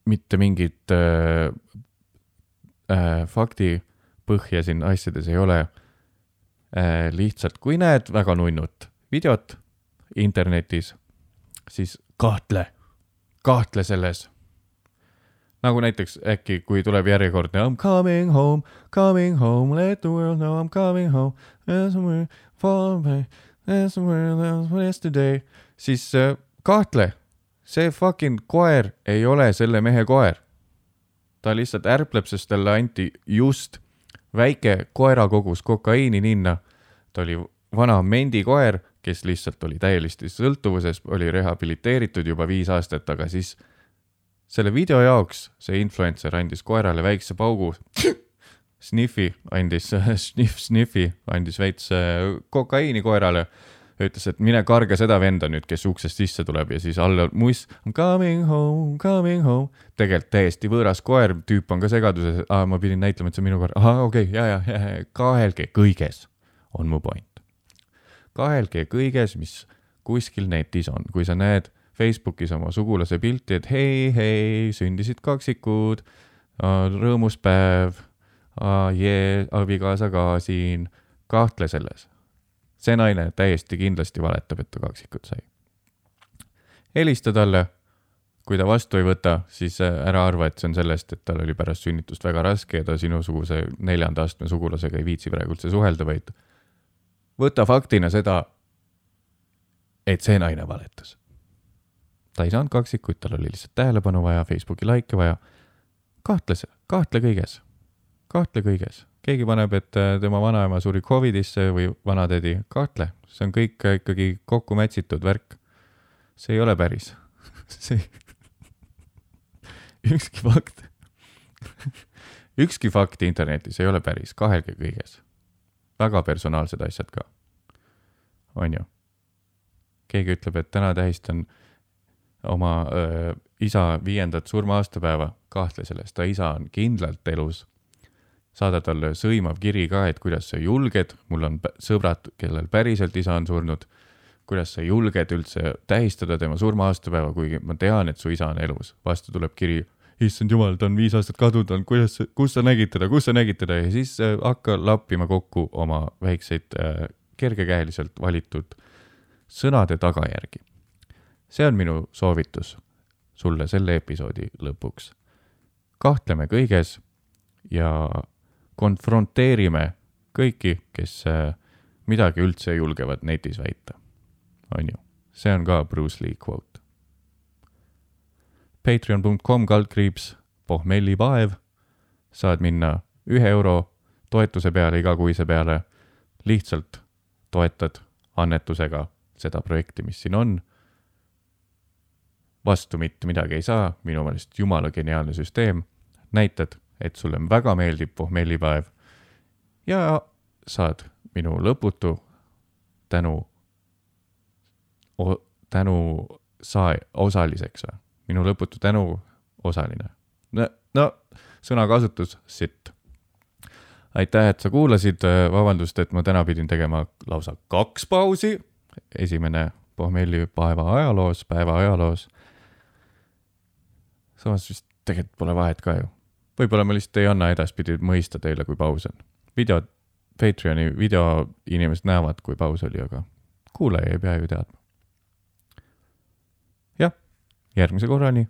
mitte mingit äh, äh, faktipõhja siin asjades ei ole äh,. lihtsalt, kui näed väga nunnut videot internetis, siis kahtle, kahtle selles. nagu näiteks äkki, kui tuleb järjekordne I m coming home, coming home, let the world know I m coming home, somewhere far away, somewhere else yesterday, siis äh, kahtle, see fucking koer ei ole selle mehe koer ta lihtsalt ärpleb, sest talle anti just väike koerakogus kokaiini ninna. ta oli vana mendikoer, kes lihtsalt oli täielises sõltuvuses, oli rehabiliteeritud juba viis aastat, aga siis selle video jaoks see influencer andis koerale väikse paugu. Sniffi andis (laughs) Sniff Sniffi andis veits äh, kokaiini koerale ütles, et mine karga seda venda nüüd, kes uksest sisse tuleb ja siis all on muss I m coming home, coming home. tegelikult täiesti võõras koer, tüüp on ka segaduses, ma pidin näitlema, et see on minu koer, ahah, okei okay,, ja, ja, ja, ja, kahelge kõiges on mu point. kahelge kõiges, mis kuskil netis on, kui sa näed Facebookis oma sugulase pilti, et hei, hei, sündisid kaksikud, rõõmus päev, abikaasa ka siin, kahtle selles see naine täiesti kindlasti valetab, et ta kaksikut sai. helista talle, kui ta vastu ei võta, siis äh, ära arva, et see on sellest, et tal oli pärast sünnitust väga raske ja ta sinusuguse neljanda astme sugulasega ei viitsi praegu üldse suhelda, vaid võta faktina seda, et see naine valetas. ta ei saanud kaksikuid, tal oli lihtsalt tähelepanu vaja, Facebooki likee vaja. kahtle, kahtle kõiges, kahtle kõiges keegi paneb, et äh, tema vanaema suri Covidisse või vanatädi, kahtle, see on kõik äh, ikkagi kokku mätsitud värk. see ei ole päris (laughs) see (laughs) ükski fakt (laughs) ükski fakt internetis ei ole päris, kahelge kõiges. väga personaalsed asjad ka. on ju? keegi ütleb, et täna tähistan oma öö, äh, isa viiendat surma-aastapäeva, kahtle selles, ta isa on kindlalt elus saada talle sõimav kiri ka, et kuidas sa julged, mul on sõbrad, kellel päriselt isa on surnud, kuidas sa julged üldse tähistada tema surma-aastapäeva, kuigi ma tean, et su isa on elus. vastu tuleb kiri, issand jumal, ta on viis aastat kadunud olnud, kuidas, kus sa nägid teda, kus sa nägid teda ja siis äh, hakka lappima kokku oma väikseid äh, kergekäeliselt valitud sõnade tagajärgi. see on minu soovitus sulle selle episoodi lõpuks. kahtleme kõiges ja konfronteerime kõiki, kes äh, midagi üldse julgevad netis väita. on ju, see on ka Bruce Lee quote. Patreon.com kaldkriips pohmellipaev, saad minna ühe euro toetuse peale, igakuise peale, lihtsalt toetad annetusega seda projekti, mis siin on. vastu mitte midagi ei saa, minu meelest jumala geniaalne süsteem, näitad et sulle väga meeldib pohmellipäev ja saad minu lõputu tänu, tänu saa-, osaliseks või? minu lõputu tänu osaline. no, no sõnakasutus sitt. aitäh, et sa kuulasid, vabandust, et ma täna pidin tegema lausa kaks pausi. esimene pohmellipäeva ajaloos, päeva ajaloos. samas vist tegelikult pole vahet ka ju võib-olla ma lihtsalt ei anna edaspidi mõista teile, kui paus on. video, Patreoni videoinimesed näevad, kui paus oli, aga kuulaja ei pea ju teadma. jah, järgmise korrani